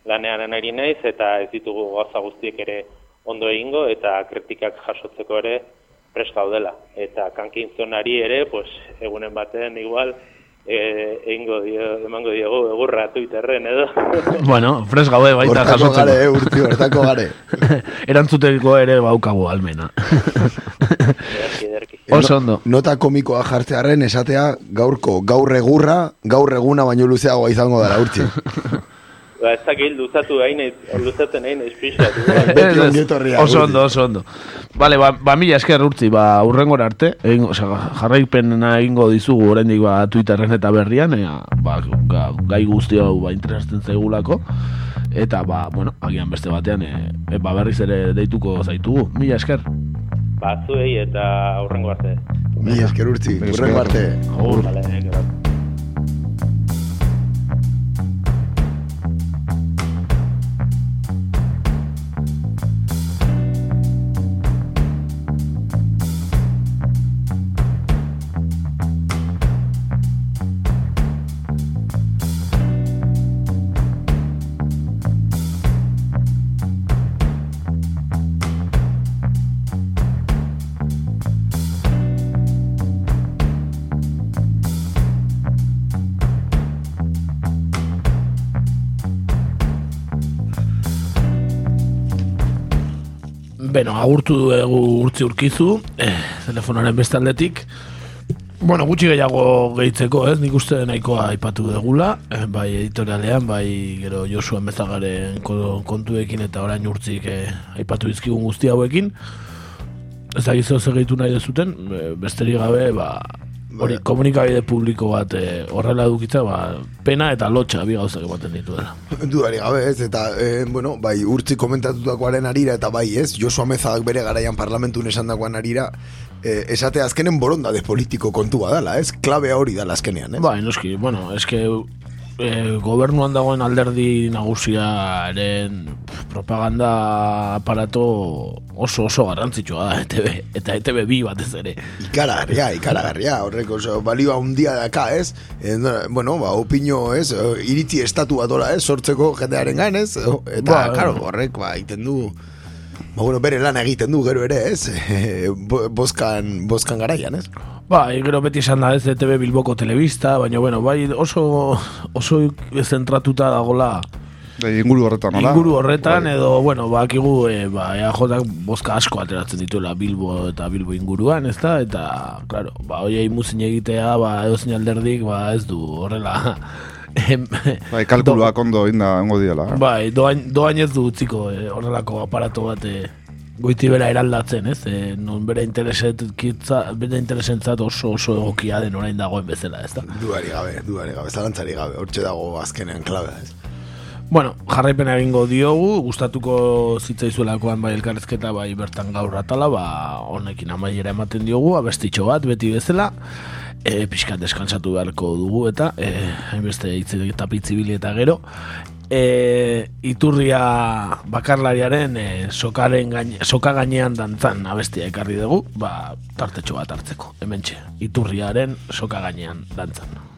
lanean eri naiz eta ez ditugu gauza guztiek ere ondo egingo eta kritikak jasotzeko ere prest gaudela. Eta kankin zonari ere, pues, egunen baten igual, eh eingo dio emango diego egurra Twitterren edo. Bueno fres gaude baita jasotzen. gare urti hortako gare. Erantzuteko ere baukago almena oso ondo. Nota komikoa jartzearren esatea gaurko gaur egurra gaur eguna baino luzeagoa izango dara urtzi Ba, ez dakil luzatu hain, luzatzen hain espixatu. oso ondo, oso ondo. Bale, ba, ba mila esker urtzi, ba, urrengor arte, egin, o sea, jarraipen egingo dizugu oraindik ba, Twitterren eta berrian, ea, ba, ga, gai guzti hau ba, interesatzen zaigulako, eta, ba, bueno, agian beste batean, e, e, ba, berriz ere deituko zaitugu. Mila esker. Ba, zuei eta urrengo arte. Mila esker urtzi, urrengo arte. Agur. Vale, agurtu dugu urtzi urkizu, eh, telefonaren bestaldetik. Bueno, gutxi gehiago gehitzeko, ez? Nik uste nahikoa aipatu degula, eh, bai editorialean, bai gero Josuan bezagaren kontuekin eta orain urtzik eh, aipatu dizkigun guzti hauekin. Ez da gizio gehitu nahi dezuten, eh, besterik gabe, ba, hori komunikabide publiko bat e, horrela dukitza, ba, pena eta lotxa bi gauzak ematen ditu dela. Dudari gabe ez, eta e, bueno, bai, urtzi komentatutakoaren arira eta bai ez, Josu Amezak bere garaian parlamentun esan dagoan arira, e, esate azkenen boronda de politiko kontua dala, ez? Klabe hori dala azkenean, ez? Bai, noski, bueno, eske e, gobernuan dagoen alderdi nagusiaren propaganda aparato oso oso garrantzitsua da ETB, eta ETB bi batez ere. Ikaragarria, ikaragarria, horrek oso balioa undia daka, ez? E, bueno, ba, opinio, ez? Iritzi estatu bat ez? Sortzeko jendearen gan, ez? Eta, ba, karo, horrek, ba, iten du... Ba, bueno, bere lan egiten du gero ere, ez? boskan, boskan garaian, ez? Ba, gero beti esan da ez ETV Bilboko telebista, baina bueno, bai oso oso zentratuta dagola Bai, inguru horretan, nola? Inguru horretan, bai. edo, bueno, bakigu, e, ba, EAJak boska asko ateratzen dituela Bilbo eta Bilbo inguruan, ez da? Eta, claro, ba, oiei muzin egitea, ba, edo alderdik, ba, ez du, horrela... bai, kalkuluak ondo inda, ongo diela. Eh? Bai, doain, doain ez du utziko, eh, horrelako aparato bat, eh, goiti bera eraldatzen, ez? E, non bere intereset, kitza, bere interesentzat oso oso egokia den orain dagoen bezala, ez da? Duari gabe, duari gabe, zalantzari gabe, hortxe dago azkenean klabe, ez? Bueno, jarraipen egingo diogu, gustatuko zitzaizuelakoan bai elkarrezketa bai bertan gaur atala, ba, honekin amaiera ematen diogu, abestitxo bat, beti bezala, e, pixkat deskantzatu beharko dugu eta, e, hainbeste hitz eta pitzibili eta gero, e, iturria bakarlariaren e, sokaren gaine, soka gainean dantzan abestia ekarri dugu, ba, tartetxo bat hartzeko, hementxe, iturriaren soka gainean dantzan.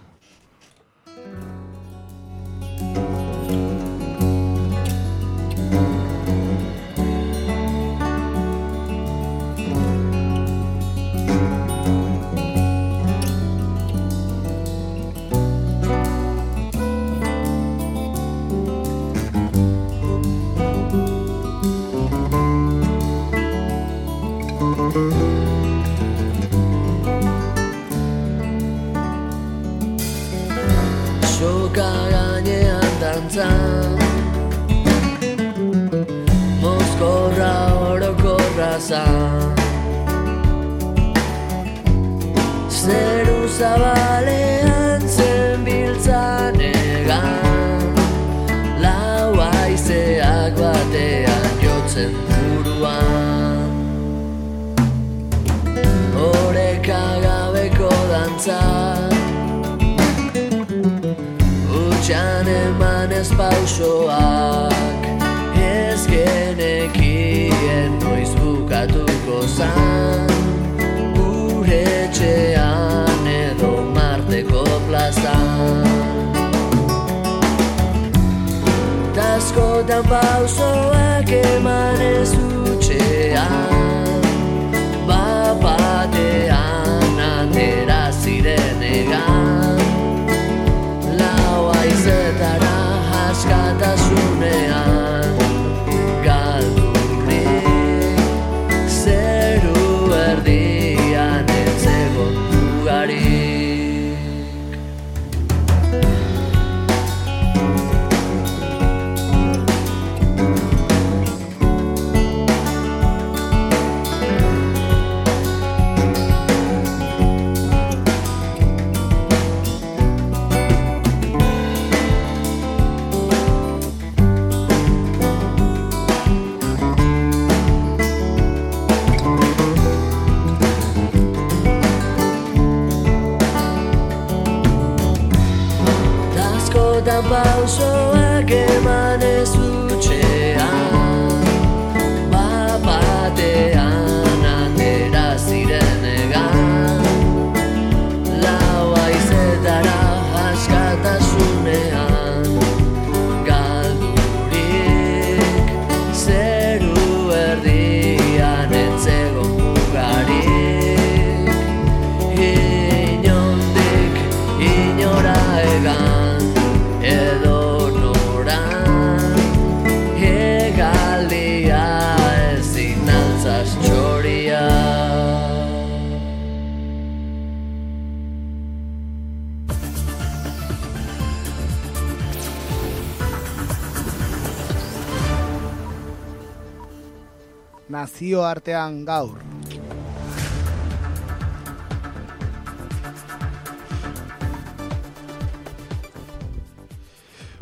Nazioartean gaur.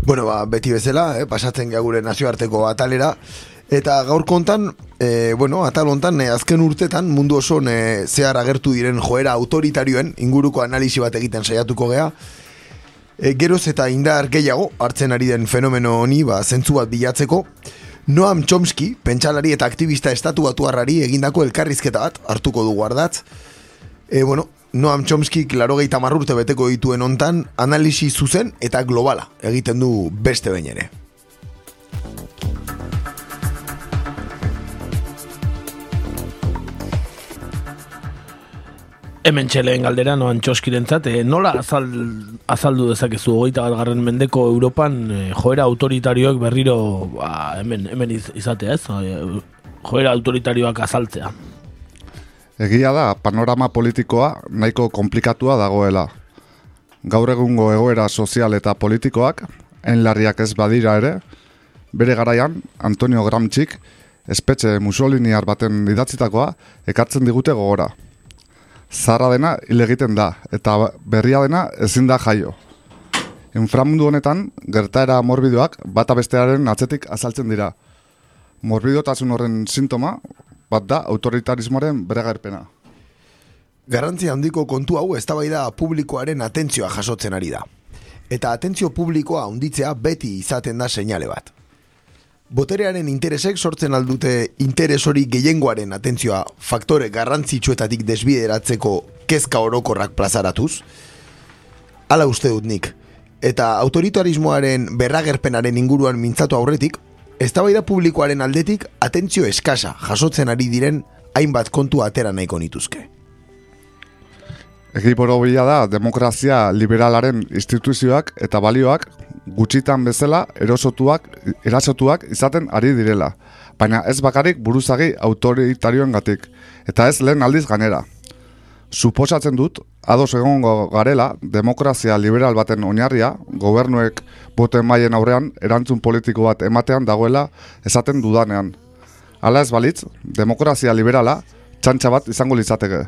Bueno, ba, beti bezala, eh, pasatzen gea gure nazioarteko atalera, eta gaur kontan, eh, bueno, atal hontan, eh, azken urtetan mundu oso eh, zehar agertu diren joera autoritarioen inguruko analisi bat egiten saiatuko gea, e, geroz eta indar gehiago hartzen ari den fenomeno honi, ba, zentzu bat bilatzeko, Noam Chomsky, pentsalari eta aktivista estatu batuarrari egindako elkarrizketa bat hartuko du guardatz. E, bueno, Noam Chomsky klaro gehi urte beteko dituen hontan analisi zuzen eta globala egiten du beste behin ere. Hemen txeleen galdera noan txoskirentzat, e, nola azal, azaldu dezakezu hogeita bat garren mendeko Europan e, joera autoritarioak berriro ba, hemen, hemen iz- izatea ez? E, joera autoritarioak azaltzea. Egia da, panorama politikoa nahiko komplikatua dagoela. Gaur egungo egoera sozial eta politikoak, enlarriak ez badira ere, bere garaian Antonio Gramscik espetxe Mussoliniar baten idatzitakoa ekartzen digute gogora. Zarra dena hil egiten da, eta berria dena ezin da jaio. Inframundu honetan, gertaera morbidoak bata bestearen atzetik azaltzen dira. Morbidotasun horren sintoma, bat da autoritarismoaren beregarpena. Garrantzia handiko kontu hau eztabaida publikoaren atentzioa jasotzen ari da. Eta atentzio publikoa handitzea beti izaten da seinale bat. Boterearen interesek sortzen aldute interes hori gehiengoaren atentzioa faktore garrantzitsuetatik desbideratzeko kezka orokorrak plazaratuz? Hala uste dut nik. Eta autoritarismoaren berragerpenaren inguruan mintzatu aurretik, eztabaida publikoaren aldetik atentzio eskasa jasotzen ari diren hainbat kontu atera nahiko nituzke. Bila da demokrazia liberalaren instituzioak eta balioak gutxitan bezala erosotuak, erasotuak izaten ari direla, baina ez bakarik buruzagi autoritarioen gatik, eta ez lehen aldiz ganera. Suposatzen dut, ados egongo garela, demokrazia liberal baten oinarria, gobernuek boten maien aurrean erantzun politiko bat ematean dagoela esaten dudanean. Hala ez balitz, demokrazia liberala txantxa bat izango litzateke.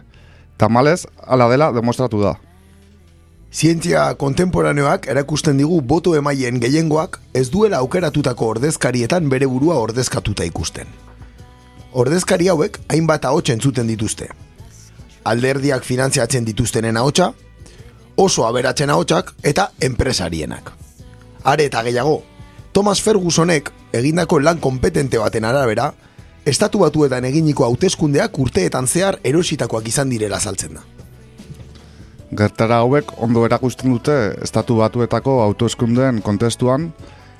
Tamalez, hala dela demostratu da. Zientzia kontemporaneoak erakusten digu boto emaileen gehiengoak ez duela aukeratutako ordezkarietan bere burua ordezkatuta ikusten. Ordezkari hauek hainbat ahots entzuten dituzte. Alderdiak finantziatzen dituztenen ahotsa, oso aberatzen ahotsak eta enpresarienak. Are eta gehiago, Thomas Fergusonek egindako lan kompetente baten arabera, estatu batuetan eginiko hauteskundeak urteetan zehar erositakoak izan direla saltzen da. Gertara hauek ondo erakusten dute estatu batuetako autoeskundeen kontestuan,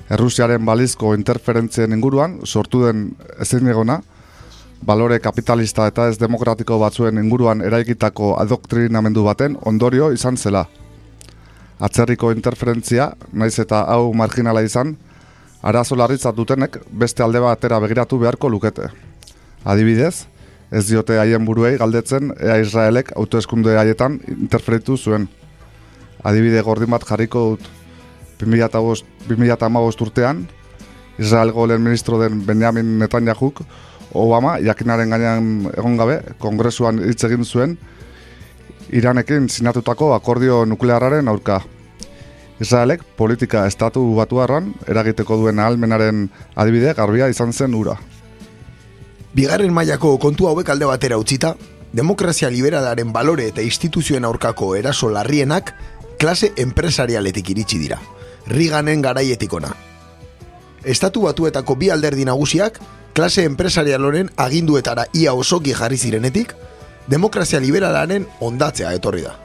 Errusiaren balizko interferentzien inguruan sortu den ezin egona, balore kapitalista eta ez demokratiko batzuen inguruan eraikitako adoktrinamendu baten ondorio izan zela. Atzerriko interferentzia, naiz eta hau marginala izan, arazo larritzat dutenek beste alde batera begiratu beharko lukete. Adibidez, ez diote haien buruei galdetzen ea Israelek autoeskunde haietan interferitu zuen. Adibide gordin bat jarriko dut 2008 urtean, Israelgo lehen ministro den Benjamin Netanyahuk, Obama, jakinaren gainean egon gabe, kongresuan hitz egin zuen, Iranekin sinatutako akordio nuklearraren aurka. Israelek politika estatu batuarran eragiteko duen ahalmenaren adibide garbia izan zen ura. Bigarren mailako kontu hauek alde batera utzita, demokrazia liberalaren balore eta instituzioen aurkako eraso larrienak klase enpresarialetik iritsi dira. Riganen garaietikona. Estatu batuetako bi alderdi nagusiak klase enpresarialoren aginduetara ia osoki jarri zirenetik, demokrazia liberalaren ondatzea etorri da.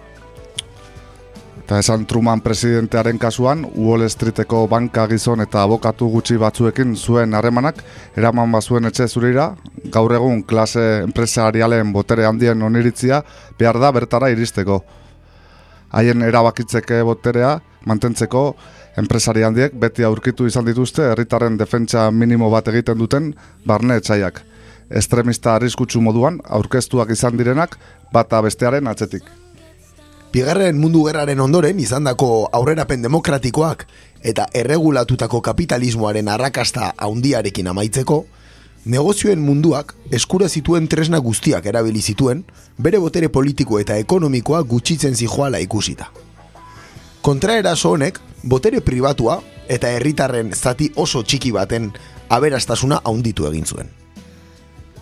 Eta esan Truman presidentearen kasuan, Wall Streeteko banka gizon eta abokatu gutxi batzuekin zuen harremanak eraman bazuen etxe zurira, gaur egun klase enpresarialen botere handien oniritzia behar da bertara iristeko. Haien erabakitzeke boterea mantentzeko enpresari handiek beti aurkitu izan dituzte herritarren defentsa minimo bat egiten duten barne etxaiak. Estremista arriskutsu moduan aurkeztuak izan direnak bata bestearen atzetik. Bigarren mundu gerraren ondoren izandako aurrerapen demokratikoak eta erregulatutako kapitalismoaren arrakasta haundiarekin amaitzeko, negozioen munduak eskura zituen tresna guztiak erabili zituen, bere botere politiko eta ekonomikoa gutxitzen zijoala ikusita. Kontraeraso honek, botere pribatua eta herritarren zati oso txiki baten aberastasuna haunditu egin zuen.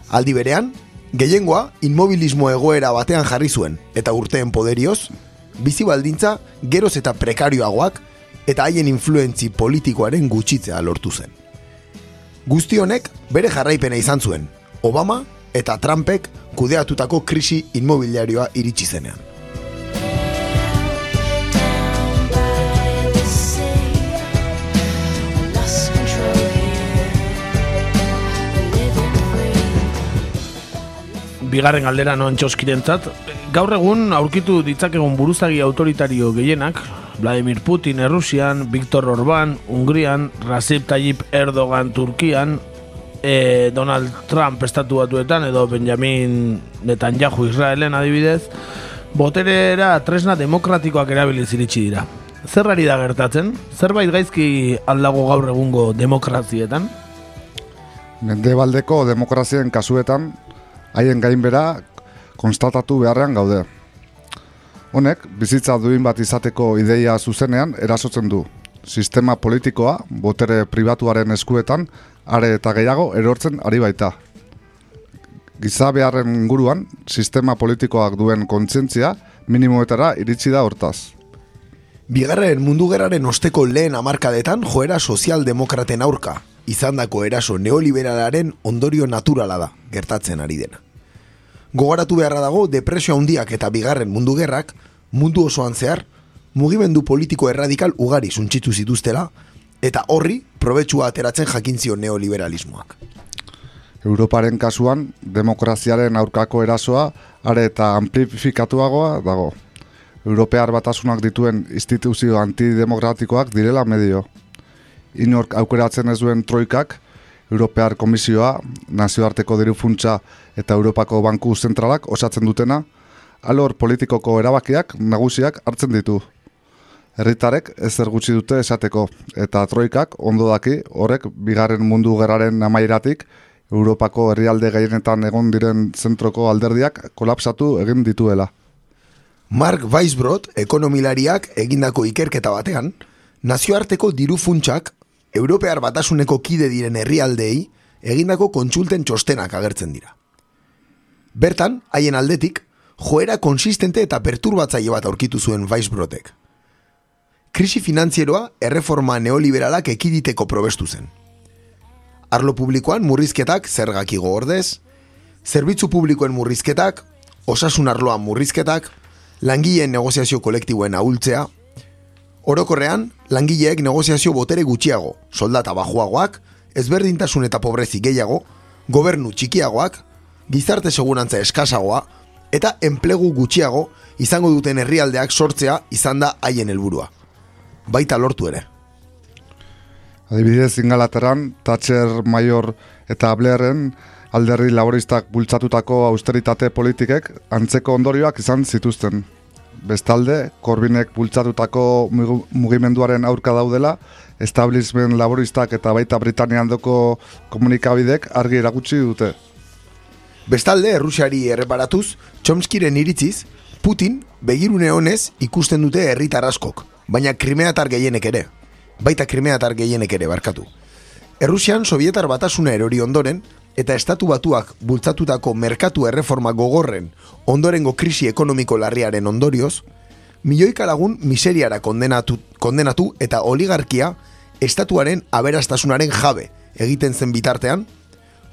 Aldi berean, gehiengoa inmobilismo egoera batean jarri zuen eta urteen poderioz, bizi baldintza geroz eta prekarioagoak eta haien influentzi politikoaren gutxitzea lortu zen. Guzti honek bere jarraipena izan zuen, Obama eta Trumpek kudeatutako krisi inmobiliarioa iritsi zenean. Bigarren galdera noan txoskirentzat. Gaur egun aurkitu ditzakegun buruzagi autoritario gehienak, Vladimir Putin Errusian, Viktor Orban Hungrian, Recep Tayyip Erdogan Turkian, e, Donald Trump estatu batuetan edo Benjamin Netanyahu Israelen adibidez, boterera tresna demokratikoak erabiliz iritsi dira. Zerrari da gertatzen? Zerbait gaizki aldago gaur egungo demokrazietan? Mendebaldeko demokrazien kasuetan haien gainbera konstatatu beharrean gaude. Honek, bizitza duin bat izateko ideia zuzenean erasotzen du. Sistema politikoa, botere pribatuaren eskuetan, are eta gehiago erortzen ari baita. Giza beharren inguruan, sistema politikoak duen kontzientzia minimoetara iritsi da hortaz. Bigarren mundu gerraren osteko lehen amarkadetan joera sozialdemokraten aurka, izandako eraso neoliberalaren ondorio naturala da, gertatzen ari dena. Gogoratu beharra dago depresio handiak eta bigarren mundu gerrak, mundu osoan zehar, mugimendu politiko erradikal ugari suntxitu zituztela, eta horri probetsua ateratzen jakintzio neoliberalismoak. Europaren kasuan, demokraziaren aurkako erasoa are eta amplifikatuagoa dago. Europear batasunak dituen instituzio antidemokratikoak direla medio. Inork aukeratzen ez duen troikak, Europear Komisioa, Nazioarteko Diru Funtsa eta Europako Banku Zentralak osatzen dutena, alor politikoko erabakiak nagusiak hartzen ditu. Herritarek ezer gutxi dute esateko, eta troikak ondo daki horrek bigarren mundu gerraren amairatik Europako herrialde gehienetan egon diren zentroko alderdiak kolapsatu egin dituela. Mark Weisbrot, ekonomilariak egindako ikerketa batean, nazioarteko diru funtsak, Europear batasuneko kide diren herrialdeei, egindako kontsulten txostenak agertzen dira. Bertan, haien aldetik, joera konsistente eta perturbatzaile bat aurkitu zuen Weisbrotek. Krisi finanzieroa erreforma neoliberalak ekiditeko probestu zen. Arlo publikoan murrizketak zergak igo ordez, zerbitzu publikoen murrizketak, osasun arloan murrizketak, langileen negoziazio kolektiboen ahultzea, orokorrean, langileek negoziazio botere gutxiago, soldata bajuagoak, ezberdintasun eta pobrezi gehiago, gobernu txikiagoak, gizarte segurantza eskasagoa, eta enplegu gutxiago izango duten herrialdeak sortzea izan da haien helburua. Baita lortu ere. Adibidez, Ingalaterran, Thatcher, Mayor eta Blairren alderri laboristak bultzatutako austeritate politikek antzeko ondorioak izan zituzten. Bestalde, Korbinek bultzatutako mugimenduaren aurka daudela, establishment laboristak eta baita Britaniandoko komunikabidek argi erakutsi dute. Bestalde, Errusiari erreparatuz, Chomskiren iritziz, Putin begirune honez ikusten dute herritar askok, baina krimeatar gehienek ere. Baita krimeatar gehienek ere barkatu. Errusian Sovietar batasuna erori ondoren, eta estatu batuak bultzatutako merkatu erreforma gogorren ondorengo krisi ekonomiko larriaren ondorioz, milioika lagun miseriara kondenatu, kondenatu eta oligarkia estatuaren aberastasunaren jabe egiten zen bitartean,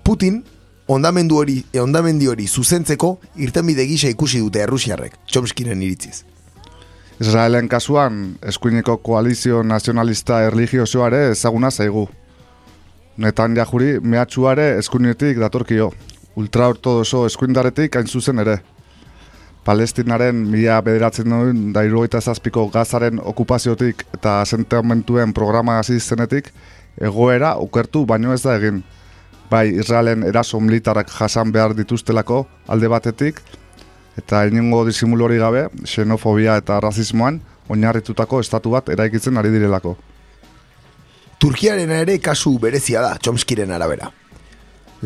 Putin ondamendu hori, ondamendi hori zuzentzeko irtenbide gisa ikusi dute Errusiarrek, Chomskiren iritziz. Israelen kasuan, eskuineko koalizio nazionalista erligiosoare ezaguna zaigu. Netan jahuri mehatxuare eskuinetik datorkio, ultraortodoso eskuindaretik hain zuzen ere. Palestinaren mila bederatzen duen da zazpiko gazaren okupaziotik eta asentamentuen programa hasi egoera okertu baino ez da egin. Bai, Israelen eraso militarrak jasan behar dituztelako alde batetik, eta inengo disimulori gabe, xenofobia eta rasismoan oinarritutako estatu bat eraikitzen ari direlako. Turkiaren ere kasu berezia da, Chomskiren arabera.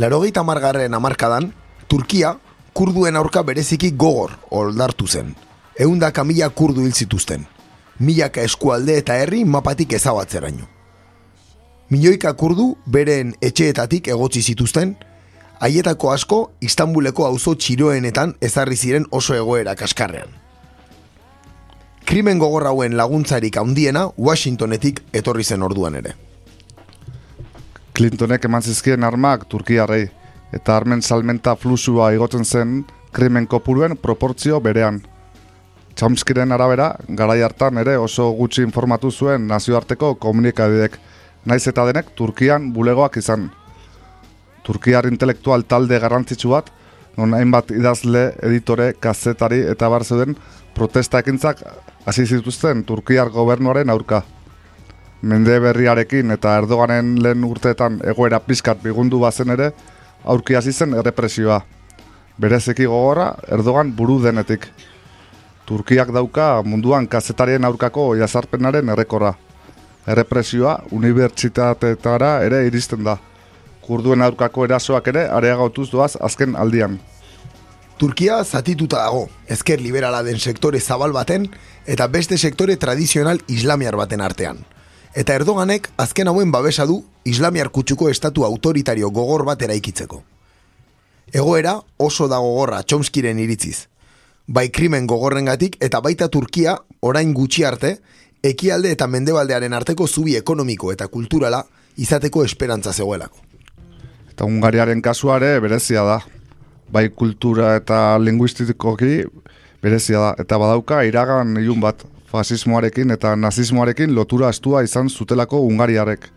Larogeita margarren amarkadan, Turkia kurduen aurka bereziki gogor oldartu zen. Eundaka mila kurdu hil zituzten. Milaka eskualde eta herri mapatik ezabatzeraino. Milioika kurdu beren etxeetatik egotzi zituzten, haietako asko Istanbuleko auzo txiroenetan ezarri ziren oso egoera kaskarrean. Krimen gogor hauen laguntzarik handiena Washingtonetik etorri zen orduan ere. Clintonek eman zizkien armak Turkiarrei, eta armen salmenta flusua igotzen zen krimen kopuruen proportzio berean. Chomskiren arabera, garai hartan ere oso gutxi informatu zuen nazioarteko komunikabidek, naiz eta denek Turkian bulegoak izan. Turkiar intelektual talde garrantzitsu bat, non hainbat idazle, editore, kazetari eta bar zeuden protesta ekintzak hasi zituzten Turkiar gobernuaren aurka. Mende berriarekin eta Erdoganen lehen urteetan egoera pizkat bigundu bazen ere, aurki hasi zen errepresioa. Berezeki gogorra Erdogan buru denetik. Turkiak dauka munduan kazetarien aurkako jazarpenaren errekorra. Errepresioa unibertsitateetara ere iristen da. Kurduen aurkako erasoak ere areagotuz doaz azken aldian. Turkia zatituta dago, ezker liberala den sektore zabal baten eta beste sektore tradizional islamiar baten artean. Eta Erdoganek azken hauen babesa du islamiar kutsuko estatu autoritario gogor bat eraikitzeko. Egoera oso da gogorra Chomskiren iritziz. Bai krimen gogorrengatik eta baita Turkia orain gutxi arte ekialde eta mendebaldearen arteko zubi ekonomiko eta kulturala izateko esperantza zegoelako. Eta Ungariaren kasuare berezia da. Bai kultura eta linguistikoki berezia da. Eta badauka iragan ilun bat fasismoarekin eta nazismoarekin lotura astua izan zutelako Ungariarek.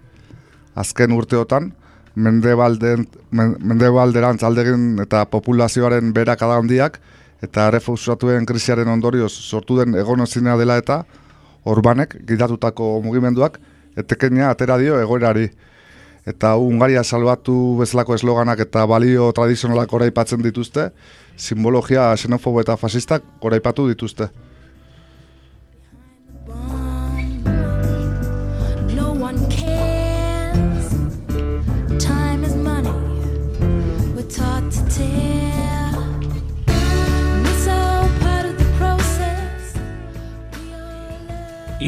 Azken urteotan, mendebalden, men- mendebalderantz aldegin eta populazioaren berakada handiak eta refusatuen krisiaren ondorioz sortu den egonozina dela eta Orbanek gidatutako mugimenduak etekenia atera dio egoerari. Eta Hungaria salbatu bezalako esloganak eta balio tradizionalak oraipatzen dituzte, simbologia xenofobo eta fasistak oraipatu dituzte.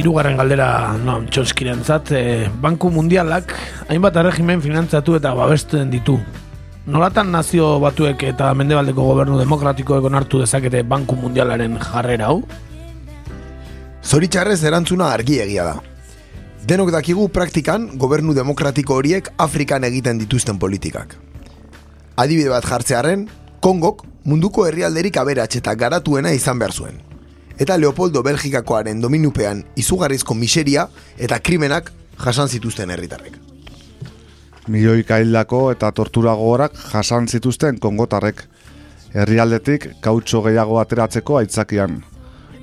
Hirugarren galdera Noam Chomskyrentzat, eh, Banku Mundialak hainbat erregimen finantzatu eta babesten ditu. Nolatan nazio batuek eta mendebaldeko gobernu demokratikoek onartu dezakete Banku Mundialaren jarrera hau? Zoritxarrez erantzuna argiegia da. Denok dakigu praktikan gobernu demokratiko horiek Afrikan egiten dituzten politikak. Adibide bat jartzearen, Kongok munduko herrialderik aberats eta garatuena izan behar zuen. Eta Leopoldo Belgikakoaren dominupean izugarrizko miseria eta krimenak jasan zituzten herritarrek. Milioika hildako eta tortura gogorak jasan zituzten kongotarrek. Herrialdetik kautxo gehiago ateratzeko aitzakian.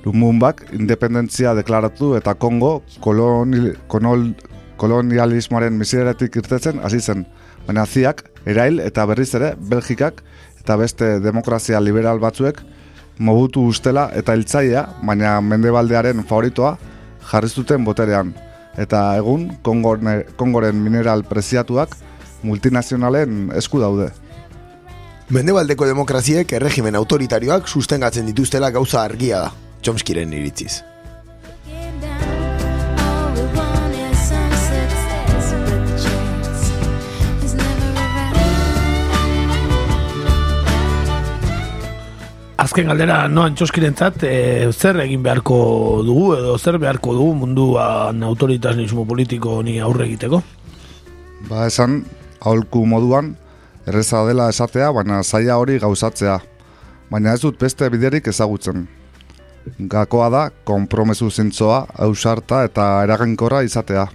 Lumumbak independentzia deklaratu eta Kongo koloni, konol, kolonialismoaren miseratik irtetzen hasi zen. Baina ziak, erail eta berriz ere Belgikak eta beste demokrazia liberal batzuek mobutu ustela eta hiltzailea, baina mendebaldearen favoritoa jarri zuten boterean. Eta egun Kongone, Kongoren mineral preziatuak multinazionalen esku daude. Mendebaldeko demokraziek erregimen autoritarioak sustengatzen dituztela gauza argia da, Chomskyren iritziz. Azken galdera Noam Chomskyrentzat, eh, zer egin beharko dugu edo zer beharko dugu munduan autoritarismo politiko honi aurre egiteko? Ba esan, aholku moduan, erreza dela esatea, baina zaila hori gauzatzea. Baina ez dut beste biderik ezagutzen. Gakoa da, konpromesu zintzoa, ausarta eta eraginkorra izatea.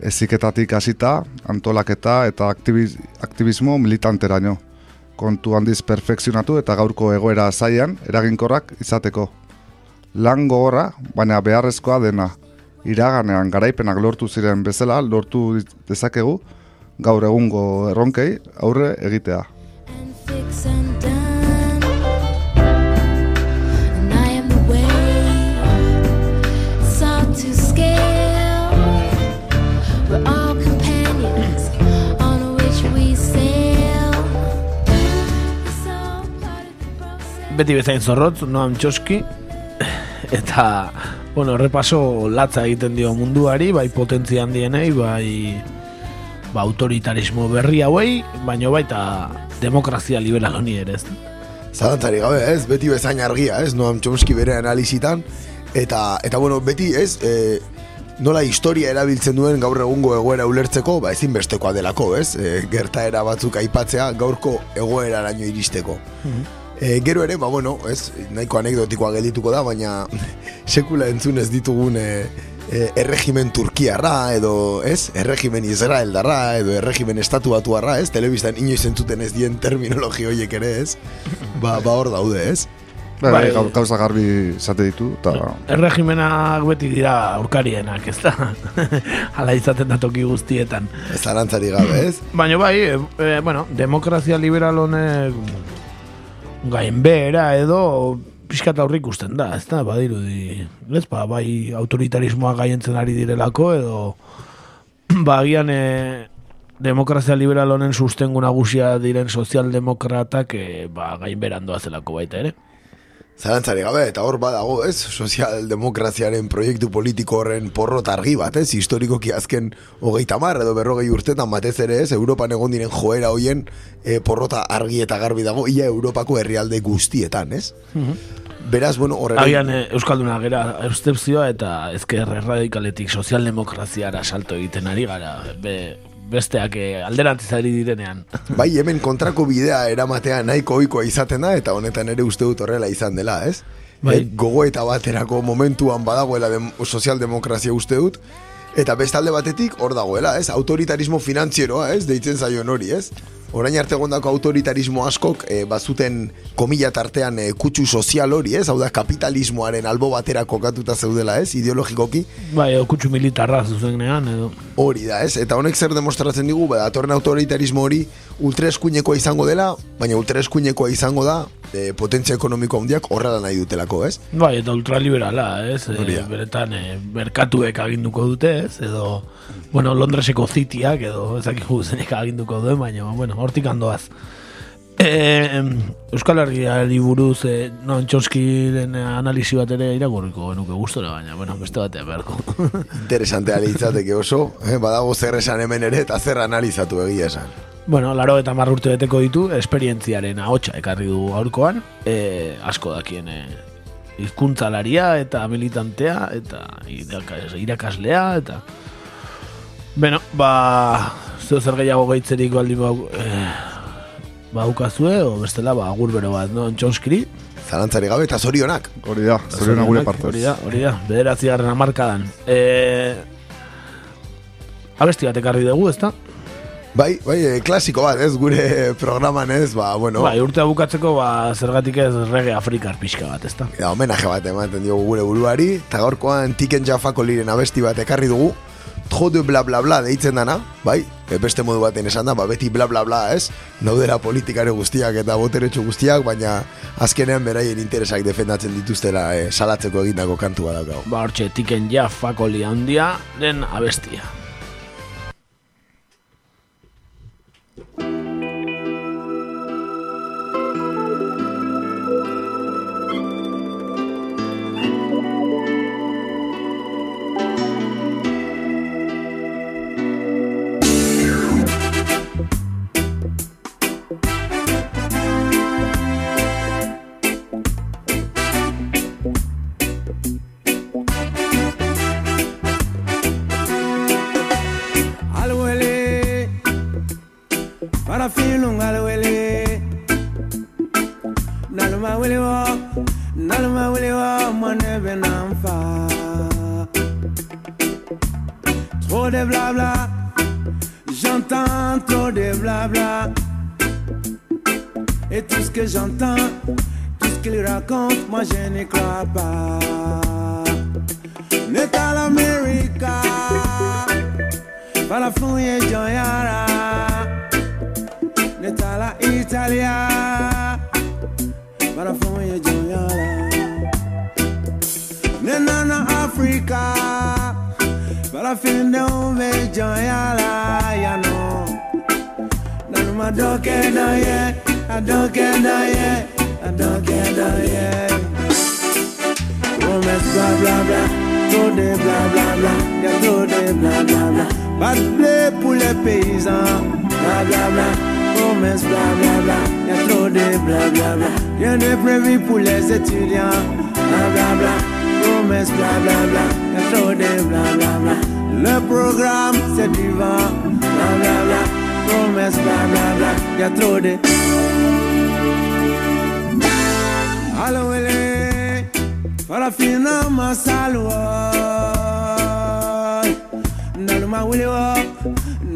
Eziketatik hasita, antolaketa eta aktibiz, aktivismo militanteraino. Kontu handiz perfekzionatu eta gaurko egoera zaian eraginkorrak izateko. Lan gogorra, baina beharrezkoa dena. Iraganean garaipenak lortu ziren bezala lortu dezakegu gaur egungo erronkei aurre egitea. Beti bezain zorrotz, Noam Chomsky, eta, bueno, repaso latza egiten dio munduari, bai potentzia handienei, bai ba, autoritarismo berri hauei, baino baita demokrazia liberal honi ere, ez? Zalantzari gabe, ez? Beti bezain argia, ez? Noam Chomsky bere analizitan. Eta, eta bueno, beti, ez? E, nola historia erabiltzen duen gaur egungo egoera ulertzeko, ba ezinbestekoa delako, ez? E, gertaera batzuk aipatzea gaurko egoeraraino iristeko. E, gero ere, ba bueno, ez, nahiko anekdotikoa geldituko da, baina sekula entzun ez ditugun e, e, erregimen turkiarra, edo, ez, erregimen israeldarra, edo erregimen estatu batuarra, ez, telebistan inoiz entzuten ez dien terminologi horiek ere, ez, ba, ba hor daude, ez. Bai, Bai. gau- gauza garbi zate ditu, eta Erregimenak beti dira aurkarienak, ez da? Hala izaten da toki guztietan. Ez zalantzari gabe, ez? Baina bai, e, bueno, demokrazia liberal honek gainbehera edo pixkat aurrik ikusten da, ez da, badirudi. Ez, ba, bai autoritarismoa gaientzen ari direlako edo ba, agian e, demokrazia liberal honen sustengu nagusia diren sozialdemokratak e, ba, gainberan doazelako baita ere. Zalantzari gabe, eta hor badago, ez? Sozialdemokraziaren proiektu politiko horren porrot argi bat, ez? Historikoki azken hogeita mar edo berrogei urtetan batez ere, ez? Europan egon diren joera hoien e, porrota argi eta garbi dago, ia Europako herrialde guztietan, ez? Beraz, bueno, horren... Agian e, Euskalduna gera eustepzioa eta ezker erradikaletik sozialdemokraziara salto egiten ari gara. Be, besteak e, alderantziz ari direnean. Bai, hemen kontrako bidea eramatea nahiko ohikoa izaten da, eta honetan ere uste dut horrela izan dela, ez? Bai. Eh, gogoeta baterako momentuan badagoela dem, sozialdemokrazia uste dut, eta bestalde batetik hor dagoela, ez? Autoritarismo finantzieroa, ez? Deitzen zaion hori, ez? Orain arte egondako autoritarismo askok e, bazuten komila tartean e, kutsu sozial hori, ez? Hau da kapitalismoaren albo batera kokatuta zeudela, ez? Ideologikoki, Bai, edo kutsu militarra zuzenean edo. Hori da, ez? Eta honek zer demostratzen digu, ba, datorren autoritarismo hori ultraeskuinekoa izango dela, baina ultraeskuinekoa izango da e, potentzia ekonomiko handiak horrela nahi dutelako, ez? Bai, eta ultraliberala, ez? E, beretan, e, merkatuek aginduko dute, ez? Edo, bueno, Londreseko zitiak, edo ezakigu zenek aginduko duen, baina, bueno, hortik handoaz. E, Euskal Herriari buruz e, non txoskiren analisi bat ere irakurriko genuke gustora baina, bueno, beste batean beharko. Interesante litzateke oso, eh? badago zer esan hemen ere eta zer analizatu egia esan. Bueno, laro eta marrurte beteko ditu, esperientziaren ahotsa ekarri du aurkoan, e, asko dakien e, hizkuntzalaria eta militantea eta irakas- irakaslea eta Beno, ba, zeu zer gehiago geitzerik baldin bau, eh, baukazue, o bestela, ba, agur bero bat, no, txonskiri. Zalantzari gabe eta zorionak. Hori da, zorionak gure partez. Hori da, hori da, bederatzi garren amarkadan. E, abesti bat ekarri dugu, ezta? Bai, bai, eh, klasiko bat, ez gure programan ez, ba, bueno. Bai, urtea bukatzeko, ba, zergatik ez rege afrikar pixka bat, ezta? Ja, homenaje bat ematen diogu gure buruari, eta gaurkoan Tiken Jafako liren abesti bat ekarri dugu, Tro de bla bla bla deitzen dana, bai, e, beste modu baten esan da, ba, beti bla bla bla, ez? Naudera politikare guztiak eta boteretsu guztiak, baina azkenean beraien interesak defendatzen dituztela e, salatzeko egindako kantu bat daukagu. Ba, hortxe, tiken ja fakoli handia den abestia. Le programme c'est du vent. Bla bla bla. Promesse bla bla bla. Y'a trop de Allo ele Farafina masalwa Naluma wuliwa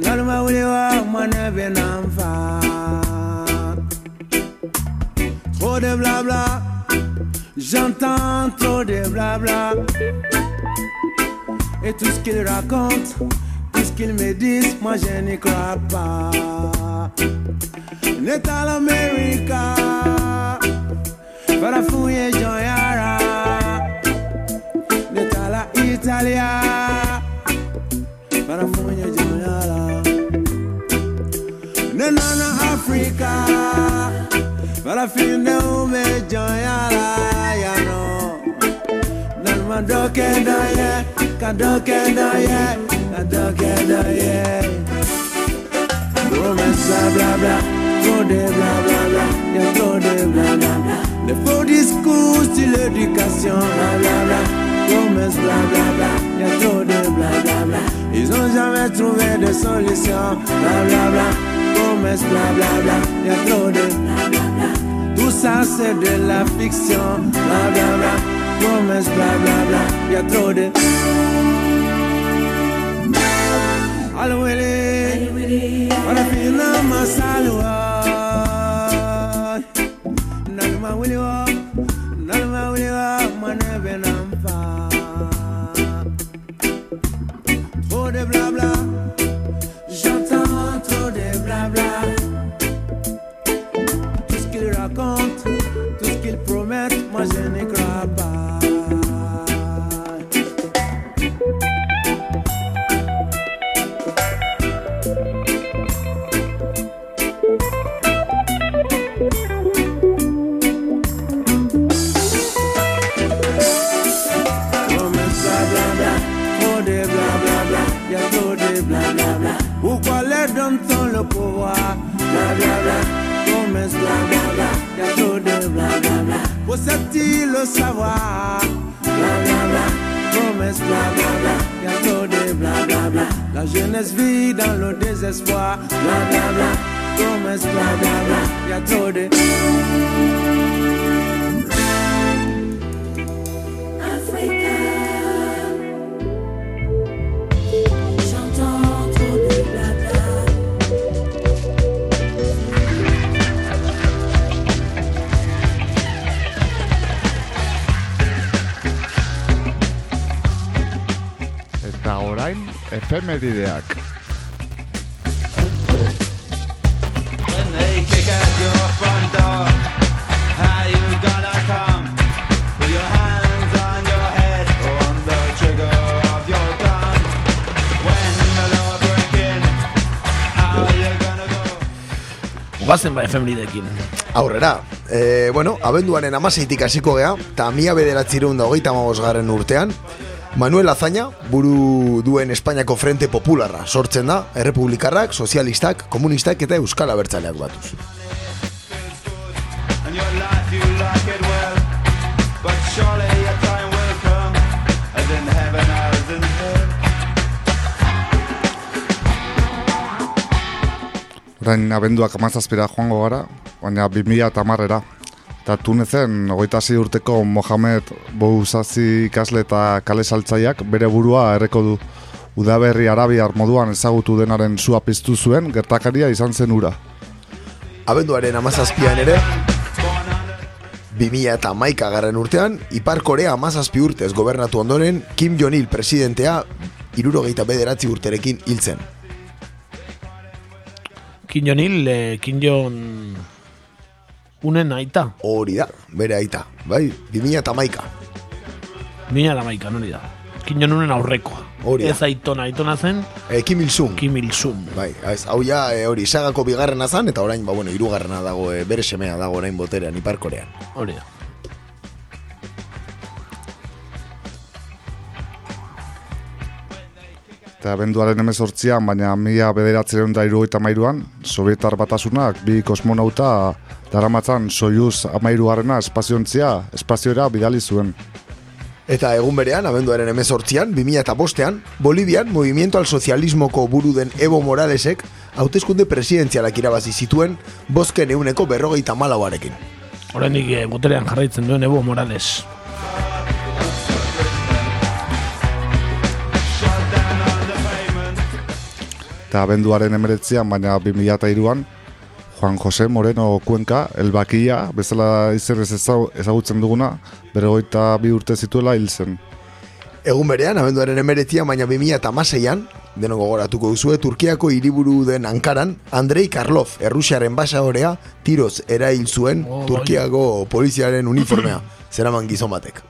Naluma wuliwa Mwana benamfa Trop de blabla. J'entends trop de blabla Et tout ce qu'ils racontent Tout ce qu'ils me disent Moi je n'y crois pas. Natal America Farafunye Joyara Netala Italia Farafunye Joyara Nenana Africa Farafinde Ume Joyara Ya no Nanma doke da ye Kadoke da ye Kadoke da ye Promesse bla bla bla Trop de bla bla bla Y'a trop de bla bla bla Les faux discours sur l'éducation bla bla bla Promesse bla bla bla Y'a trop de bla bla bla Ils ont jamais trouvé de solution bla bla bla Promesse bla bla bla Y'a trop de bla bla bla Tout ça c'est de la fiction bla bla bla Romans, bla bla bla, jag trodde Alla Willy, alla fina massor Nagma Willy le savoir? Bla bla bla, promesse bla bla bla, y a trop de bla bla bla. La jeunesse vit dans le désespoir. Bla bla bla, promesse bla bla bla, y a trop de. Go? Guazen ba efemeridekin. Aurrera, e, bueno, abenduaren amaseitik hasiko gea, eta mila bederatzireun da hogeita garren urtean, Manuel Azaña, buru duen Espainiako Frente Popularra, sortzen da, errepublikarrak, sozialistak, komunistak eta euskal abertzaleak batuz. Orain abenduak amazazpira joango gara, baina 2000 eta marrera. Eta Tunezen, hogeita hasi urteko Mohamed Bouzazi ikasle eta kale saltzaiak bere burua erreko du. Udaberri arabiar moduan ezagutu denaren sua piztu zuen, gertakaria izan zen ura. Abenduaren amazazpian ere, 2000 eta maika garren urtean, Ipar Korea amazazpi urtez gobernatu ondoren, Kim Jong-il presidentea irurogeita bederatzi urterekin hiltzen. Kim Jong-il, eh, Kim Jong... Unen aita. Hori da, bere aita, bai, 2000 eta maika. Mina da maika, nori da. Kim Jong-unen aurrekoa. Hori da. Ez aitona, aitona zen. E, Kim Il-sung. Kim Il-sung. Bai, ez, hau ja, e, hori, sagako bigarrena zan, eta orain, ba, bueno, irugarrena dago, e, bere semea dago orain boterean, Ipar Korean. Hori da. Eta abenduaren emezortzian, baina mila bederatzeren da irugaita mairuan, Sovietar batasunak bi kosmonauta daramatzan Soyuz amairugarrena espaziontzia espazioera bidali zuen. Eta egun berean, abenduaren emezortzian, 2000 eta bostean, Bolivian, Movimiento al Socialismoko buru den Evo Moralesek, hauteskunde presidenzialak irabazi zituen, bosken euneko berrogeita malauarekin. Horrendik eh, boterean jarraitzen duen Evo Morales. Eta abenduaren emeretzian, baina 2002an, Juan José Moreno Cuenca, elbakia, bezala izen ez ezau- ezagutzen duguna, berrogeita bi urte zituela hil zen. Egun berean, abenduaren emeretzian, baina 2000 eta maseian, denok gogoratuko duzue, Turkiako hiriburu den Ankaran, Andrei Karlov, Errusiaren basaorea, tiroz erail zuen Oh, bai. Turkiako poliziaren uniformea, zeraman gizon batek.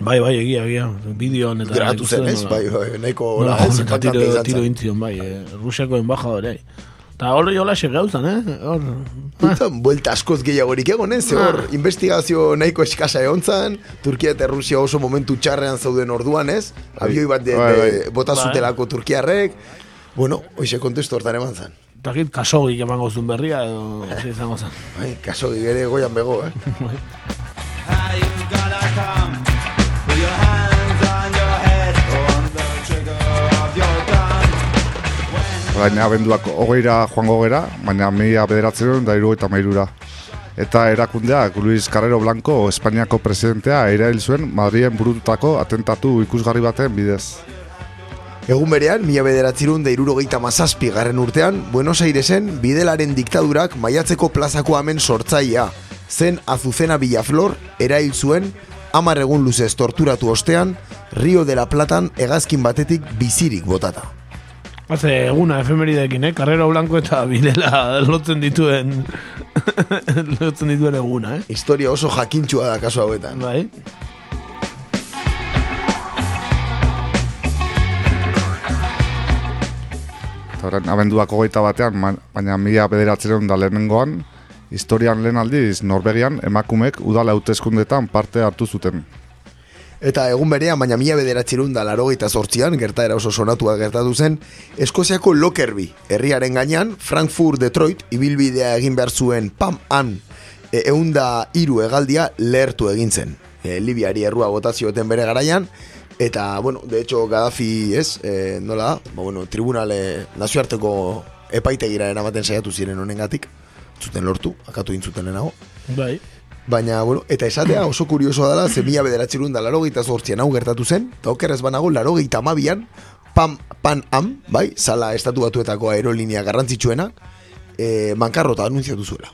Bai, bai, egia, egia. Bideoan eta... Grabatu zen, ez? Bai, bai, nahiko impactante tiro, tiro intzion, bai, eh, Rusiako embajadore. Eta hor hola gauzan, eh? Hor... Putan, buelta askoz gehiagorik egon, ez? Ze Ah. Hor, investigazio nahiko eskasa egon zan, Turkia eta Rusia oso momentu txarrean zauden orduan, ez? Abioi bat de, Bai, de, bai. bota Bai. zutelako Turkiarrek. Bueno, hoxe kontestu hortan eman zan. Takit kasogik emango zuen berria, edo... zer izango zen. Bai, kaso gire goian bego, eh? Baina abenduak hogeira joango gera, baina mila bederatzeren da irugaita mairura. Eta erakundeak Luis Carrero Blanco, Espainiako presidentea, erail zuen Madrien burututako atentatu ikusgarri baten bidez. Egun berean, mila bederatzirun da irurogeita mazazpi garren urtean, Buenos Airesen bidelaren diktadurak maiatzeko plazako amen sortzaia. Zen Azucena Villaflor erail zuen, hamar egun luzez torturatu ostean, Rio de la Platan hegazkin batetik bizirik botata. Haze eguna efemeridekin, eh? Carrero Blanco eta Bilela lotzen dituen... lotzen dituen eguna, eh? Historia oso jakintxua da kasu hauetan. Bai. Orain, abenduak hogeita batean, baina mila bederatzeren da lehenengoan, historian lehen aldiz Norvegian emakumek udala hauteskundetan parte hartu zuten. Eta egun berean, baina mila bederatzerun da larogeita sortzian, gertaera oso sonatua gertatu zen, Eskoziako Lockerbie, herriaren gainean, Frankfurt, Detroit, ibilbidea egin behar zuen pam han, e, eunda hiru hegaldia lehertu egin zen. E, Libiari errua botazioeten bere garaian, eta, bueno, de hecho, Gaddafi, ez, e, nola da, ba, bueno, tribunale nazioarteko epaitegira eramaten saiatu ziren honengatik, zuten lortu, akatu intzuten lehenago. Bai. Baina, bueno, eta esatea oso kuriosoa dela, ze mila bederatzerun da laro gehieta zortzian hau gertatu zen, eta okerrez banago laro gehieta amabian, pam, pan am, bai, sala estatu batuetako aerolinea garrantzitsuena, e, mankarrota anunziatu zuela.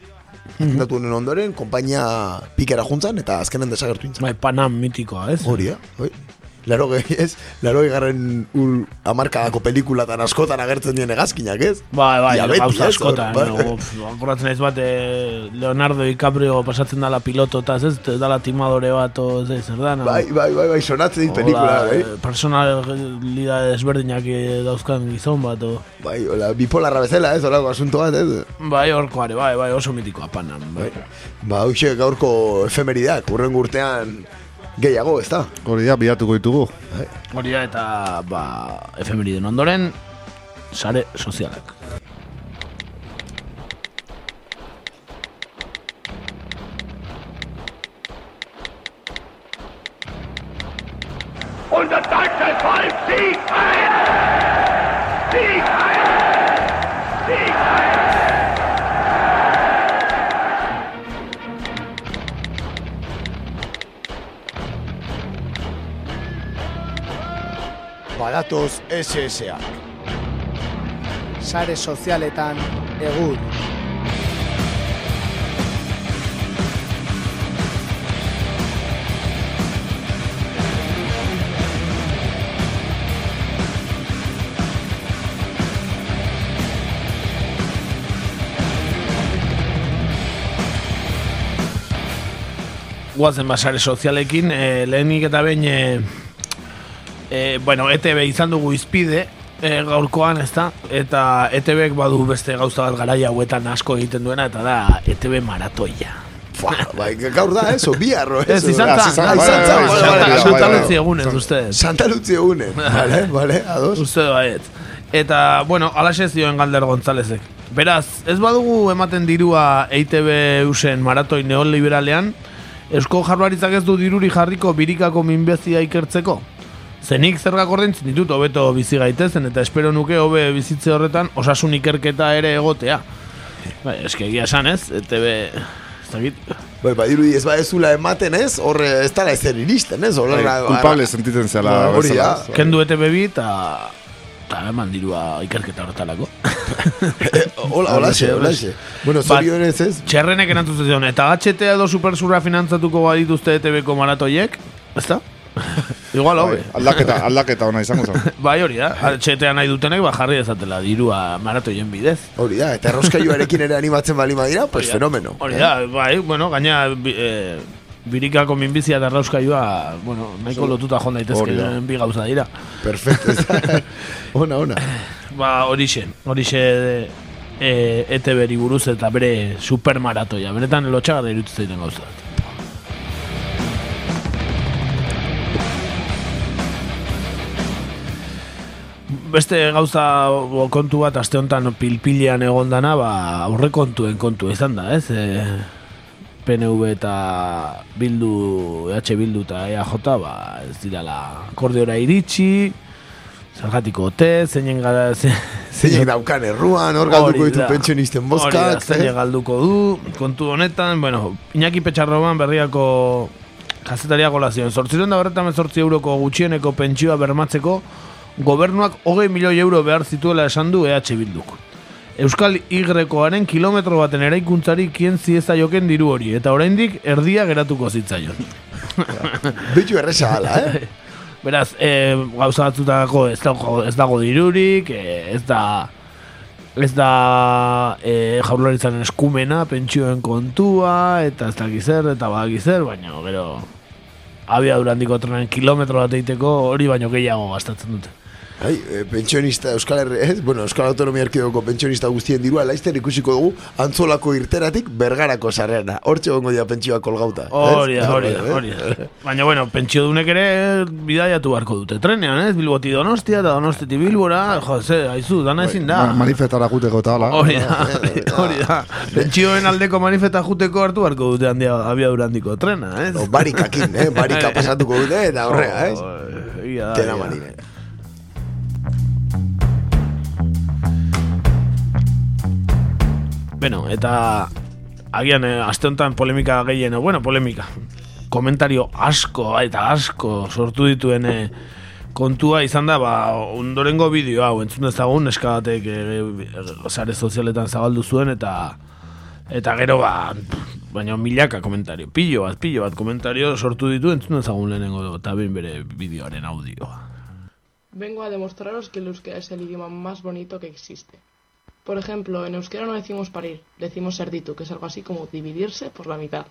Mhm. Datu honen ondoren, konpainia pikera juntzan, eta azkenen desagertu intzan. Bai, Panam mitikoa, ez? Hori, eh? Bai. Laro gehi, ez? Laro garren ul amarkadako pelikulatan askotan agertzen dien egazkinak, ez? Bai, bai, Ja, beti, gauza ez? askotan. Bai. no, uf, Akoratzen naiz bat, eh, Leonardo DiCaprio pasatzen dala piloto, eta ez, ez dala timadore bat, o, ez, zer da, no? Bai, bai, bai, bai, sonatzen dit pelikula, Hola, bai. eh, Personalidade desberdinak eh, dauzkan gizon bat, o. Bai, hola, bipolarra bezala, ez, holako asunto bat, ez? Bai, horkoare, bai, bai, oso mitikoa Panam, bai. Ba, hoxe gaurko efemeridak, urren urtean gehiago, ez da? Hori da, bilatuko ditugu. Hori da, eta, ba, efemeriden ondoren, sare sozialak. Und das deutsche Volk Sieg ein! Badatoz SSA. Sare sozialetan egur. Guazen basare sozialekin, e, lehenik eta behin, e, e, bueno, ETB izan dugu izpide, e, gaurkoan, ez da? Eta ETBek badu beste gauza bat garaia hauetan asko egiten duena, eta da ETB maratoia. Fua, bai, gaur da, eso, biarro, eso. Ez, izan zan, izan- bai, zan, bai, bai, Santa- bai, Santa. Lucia egunez, ustedes. Santa Lucia egunen, vale, vale, ados. Uste baiet. Eta, bueno, alaxe zioen Galder Gonzálezek. Beraz, ez badugu ematen dirua EITB usen maratoi neoliberalean, Eusko Jarlaritzak ez du diruri jarriko birikako minbezia ikertzeko? Zenik zergak ordaintzen ditut hobeto bizi gaitezen eta espero nuke hobe bizitze horretan osasun ikerketa ere egotea. Bai, eske egia esan ez, ETB... Ez dakit. Bai, badirudi ez badezula ematen ez, horre ez dala ezer iristen ez, horre... Bai, culpable sentitzen zela Hori da. bezala. Kendu ETB bi eta... Eta eman dirua ikerketa horretarako. Hola, hola, xe, hola, xe. Bueno, zorionez ez. Txerrenek erantzun zion, eta HT edo supersurra finantzatuko badituzte ETB-ko maratoiek, ezta? Igual, hobe. Bai, aldaketa, aldaketa ona izango zen. Bai, hori da, HTA nahi dutenek ba jarri dezatela dirua maratoien bidez. Hori da, eta erroskailuarekin ere animatzen bali madira, pues Hori da. fenomeno. Hori da, bai, bueno, gaina bi, eh, birikako minbizia eta errauskailua, bueno, nahiko lotuta joan Hori da. daitezke bi gauza dira. Perfecto, da. ona, ona. Ba, horixe, horixe e, ETB-ri buruz eta bere supermaratoia. Benetan lotxagarra irutu zaiten gauza. Beste gauza o, kontu bat aste honetan pilpilean egondana, ba, aurrekontuen kontu izan da, ez? E, PNV eta Bildu, EH Bildu eta EAJ, ba, ez dirala akordeora iritsi, zergatiko ote, zeinen gara... Ze, Zeinek daukan erruan, hor galduko ditu da. pentsionisten Hori da, bozkak. zeinek eh? galduko du, kontu honetan, bueno, Iñaki Petxarroban berriako kazetaria golazioen. Zortziron da berretan zortzi euroko gutxieneko pentsioa bermatzeko, gobernuak hogei milioi euro behar zituela esan du EH Bilduk. Euskal Y-aren kilometro baten eraikuntzari kien zieza joken diru hori, eta oraindik erdia geratuko zitzaion. Bitu erresa gala, eh? Beraz, e, gauza batzutako ez dago, ez dago dirurik, e, ez da ez da e, jaurlaritzaren eskumena, pentsioen kontua, eta ez dakiz zer, eta badakiz zer, baina gero abia durandiko trenen kilometro bat egiteko hori baino gehiago gastatzen dute. Ai, e, pentsionista Euskal Herri, ez? Bueno, Euskal Autonomia Erkidegoko pentsionista guztien dirua laizter ikusiko dugu antzolako irteratik bergarako sarrera. Hortxe gongo dira pentsioa kolgauta. Hori da, hori da, Eh? hori da. Baina, bueno, pentsio dunek ere bidaiatu beharko dute trenean, ez? Bilboti donostia eta donostiti bilbora, jo, ze, haizu, dana ezin da. Ma- manifetara guteko eta hala. Hori da, hori da. Pentsioen aldeko manifesta juteko hartu beharko dute handia abiadura handiko trena, ez? O, barikakin, eh? Barika pasatuko dute eta horrea, ez? Tena egia da. marine. Bueno, eta agian eh, aste honetan polemika gehien, eh, bueno, polemika. Komentario asko eta asko sortu dituen eh, kontua izan da, ba, ondorengo bideo hau, entzun dezagun, neska batek eh, sare sozialetan zabaldu zuen, eta eta gero, ba, baina milaka komentario, pillo bat, pillo bat komentario sortu ditu, entzun dezagun lehenengo eta behin bere bideoaren audioa. Vengo a demostraros que el euskera es el idioma más bonito que existe. Por ejemplo, en euskera no decimos parir, decimos serditu, que es algo así como dividirse por la mitad.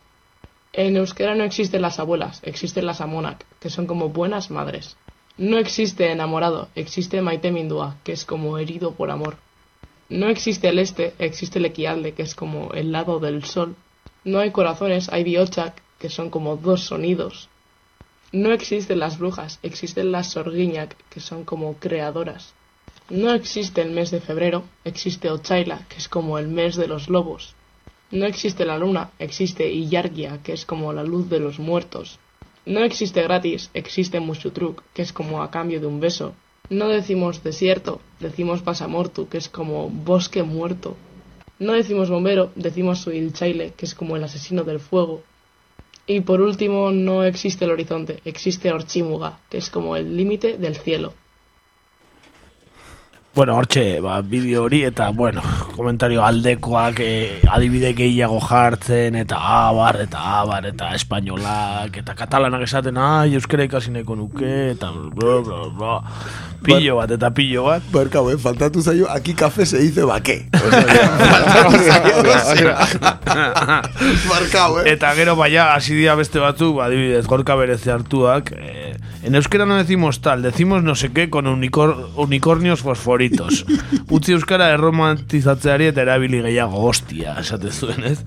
En euskera no existen las abuelas, existen las amonak, que son como buenas madres. No existe enamorado, existe maite mindua, que es como herido por amor. No existe el este, existe el equialde, que es como el lado del sol. No hay corazones, hay biochak, que son como dos sonidos. No existen las brujas, existen las sorguiñac, que son como creadoras. No existe el mes de febrero, existe Ochaila, que es como el mes de los lobos. No existe la luna, existe Iyargia, que es como la luz de los muertos. No existe gratis, existe Mushutruk, que es como a cambio de un beso. No decimos desierto, decimos pasamortu, que es como bosque muerto. No decimos bombero, decimos Suilchaile, que es como el asesino del fuego. Y por último, no existe el horizonte, existe Orchimuga, que es como el límite del cielo. Bueno, hortxe, ba, bideo hori eta, bueno, komentario aldekoak eh, adibide gehiago jartzen, eta abar, eta abar, eta espainolak, eta katalanak esaten, ai, euskara ikasi nahiko nuke, eta bla, bla, bla. Pillo bat, eta pillo bat. Barkau, eh? Faltatu zaio, aquí café se dice bake. Faltatu zaio, Barkau, eh? Eta gero baia hasi dira beste batzuk, ba, adibidez, gorka bereze hartuak. Eh, en euskera no decimos tal, decimos no sé qué con unicor unicornios fosforitos. Utzi euskara erromantizatzeari eta erabili gehiago, hostia, esate zuen, ez?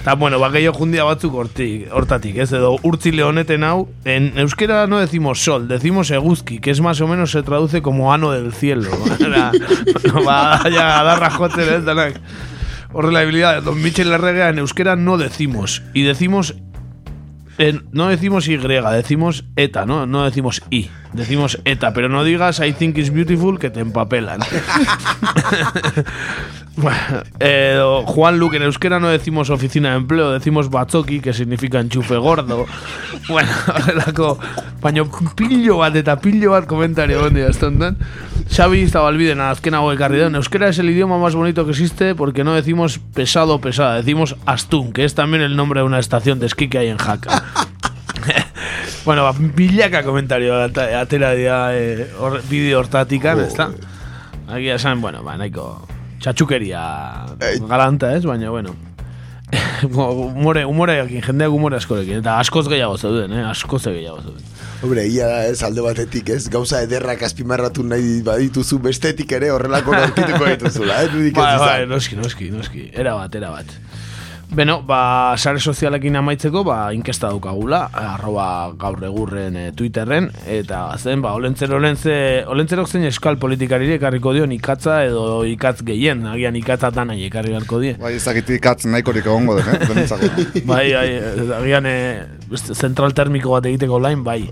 Eta, bueno, ba, gehiago jundia batzuk hortik, hortatik, ez? Edo, urtzile honeten hau, en euskera no decimos sol, decimos eguzki, que es más o menos se traduce como ano del cielo. Ja, adarra jotzen, ez, danak. Horrela habilidad, Don Michel Larregea en euskera no decimos, y decimos en- no decimos Y, decimos ETA, ¿no? No decimos I, decimos ETA, pero no digas I think it's beautiful que te empapelan. Eh, Juan Luque, en euskera no decimos oficina de empleo, decimos batzoki, que significa enchufe gordo. Bueno, horrelako, baina pillo bat eta pillo bat komentario gondi estontan. Xavi Zabalbiden, azken hau ekarri da. En euskera es el idioma más bonito que existe porque no decimos pesado pesada, decimos astun, que es también el nombre de una estación de esquí que hay en Jaca. Bueno, ba, milaka komentario atera dira eh, hor, bideo hortatikan, ez da? Agia esan, bueno, ba, nahiko txatxukeria galanta, ez? Baina, bueno. humore, humoreakin, jendeak humore askorekin. Eta askoz gehiago zeuden, eh? Askoz gehiago zeuden. Hombre, ia da ez alde batetik, ez? Gauza ederrak azpimarratu nahi badituzu bestetik ere horrelako norkituko dituzula, eh? Ez Bai, bai, noski, noski, noski. Era bat, era bat. Beno, ba, sare sozialekin amaitzeko, ba, inkesta daukagula, arroba gaur egurren e, Twitterren, eta zen, ba, olentzer, olentze, olentzerok zein eskal politikarire ekarriko dio ikatza edo ikatz gehien, agian ikatza nahi ekarri beharko die. Bai, ezagitik katz nahikorik egongo den, eh? Bai, bai, agian e, zentral termiko bat egiteko lain, bai.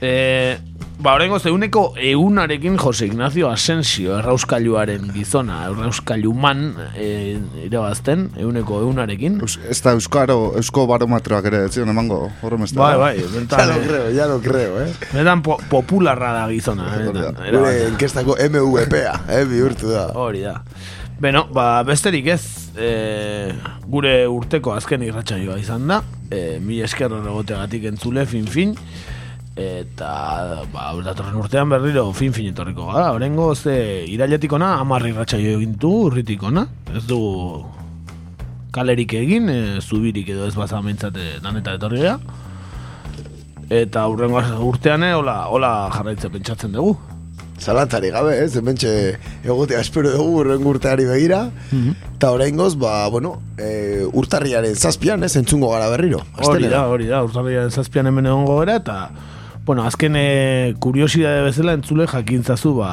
E, ba, horrengo zeuneko eunarekin Jose Ignacio Asensio, errauskailuaren gizona, errauskailuman e, irabazten, euneko eunarekin. Ez da Euskaro, Eusko barometroak ere, ez zion emango, horrem ez da. Bai, bai, bentan, Ya lo eh, creo, ya lo creo, eh? benetan po popularra da gizona. benetan, era Gure enkestako MVP-a, eh? Bihurtu da. Hori da. Beno, ba, besterik ez, e, gure urteko azken irratsaioa izan da, e, mi esker egoteagatik entzule, fin-fin, eta, ba, datorren urtean berriro fin-fin etorriko gara, horrengo, ze, irailetik ona, amarri irratsaio egin du, urritik ona, ez du kalerik egin, e, zubirik edo ez baza mentzate daneta etorri gara, eta urrengo urtean, eh, hola, hola jarraitze pentsatzen dugu. Zalantzari gabe, ez, hementxe egotea espero dugu urren urteari begira, eta oraingoz, ba, bueno, e, urtarriaren zazpian, ez, entzungo gara berriro. Hori da, hori da, urtarriaren zazpian hemen egongo gara, eta, bueno, azken e, kuriosidade bezala entzule jakintzazu, ba,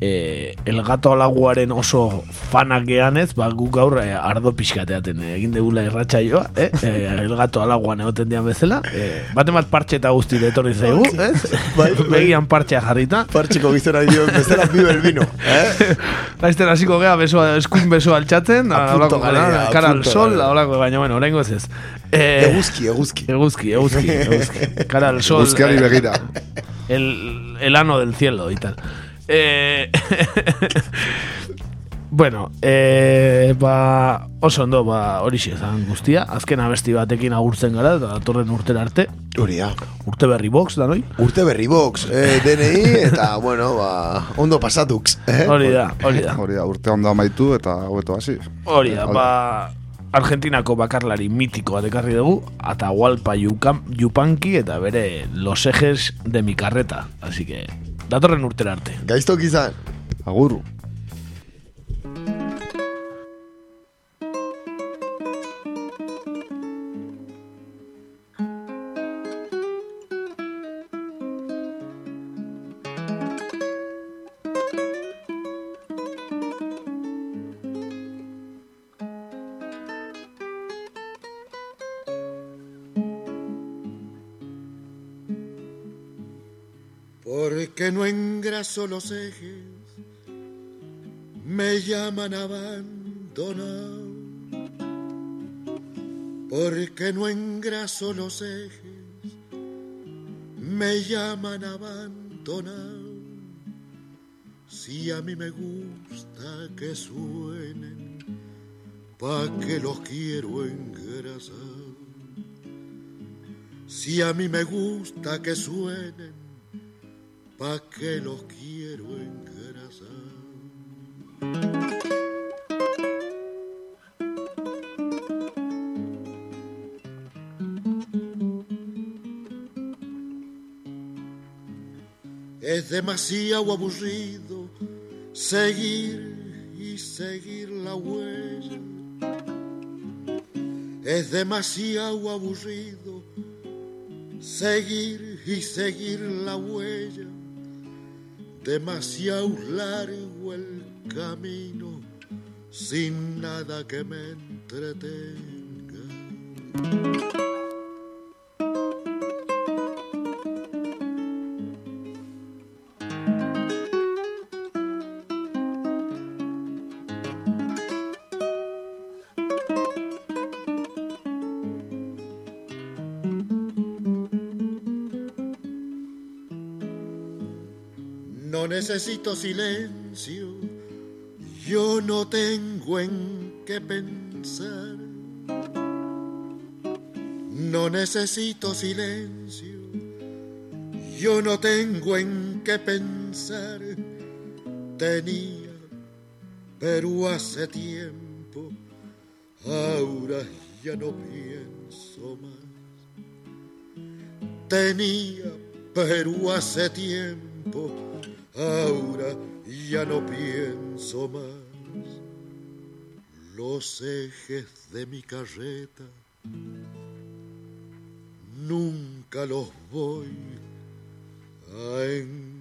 e, el gato alaguaren oso fanak geanez, ba, guk gaur e, ardo pixkateaten e, egin degula irratsaioa, eh? e, el gato alaguan egoten dian bezala, e, bat partxe eta guzti etorri zaigu, ez? Bai, bai. Begian partxea jarrita. Partxeko gizona dio, bezala vive el vino, eh? Laizten hasiko gea besoa, eskuin besoa altxatzen, A punto holako, gara, gara, a cara al sol, gara. holako, baina, bueno, oraingo ez ez. Eh, Eguzki, eguzki. Eguzki, eguzki, eguzki. Cara al sol. Eguzkiari eh, begira. El, el ano del cielo y tal. Eh, bueno, eh, ba, oso ondo, ba, hori zan guztia. Azken abesti batekin agurtzen gara, eta datorren urtera arte. Hori da. Urte berri box, da noi? Urte berri box, eh, DNI, eta, bueno, ba, ondo pasatux. Eh? Hori da, hori da. Hori da, urte ondo amaitu eta hobeto hasi. Hori da, ba, Argentinako bakarlari mitikoa dekarri dugu, Atahualpa Yupanqui eta bere los ejes de mi carreta. Así que, datorren urtera arte. Gaiztok izan. Agur. Porque no engraso los ejes, me llaman abandonado. Porque no engraso los ejes, me llaman abandonado. Si a mí me gusta que suenen, pa' que los quiero engrasar. Si a mí me gusta que suenen, pa' que los quiero engrasar. Es demasiado aburrido seguir y seguir la huella. Es demasiado aburrido seguir y seguir la huella. Demasiado largo el camino sin nada que me entretenga. Necesito silencio, yo no tengo en qué pensar. No necesito silencio, yo no tengo en qué pensar. Tenía, pero hace tiempo, ahora ya no pienso más. Tenía, pero hace tiempo, Ahora ya no pienso más. Los ejes de mi carreta nunca los voy a encontrar.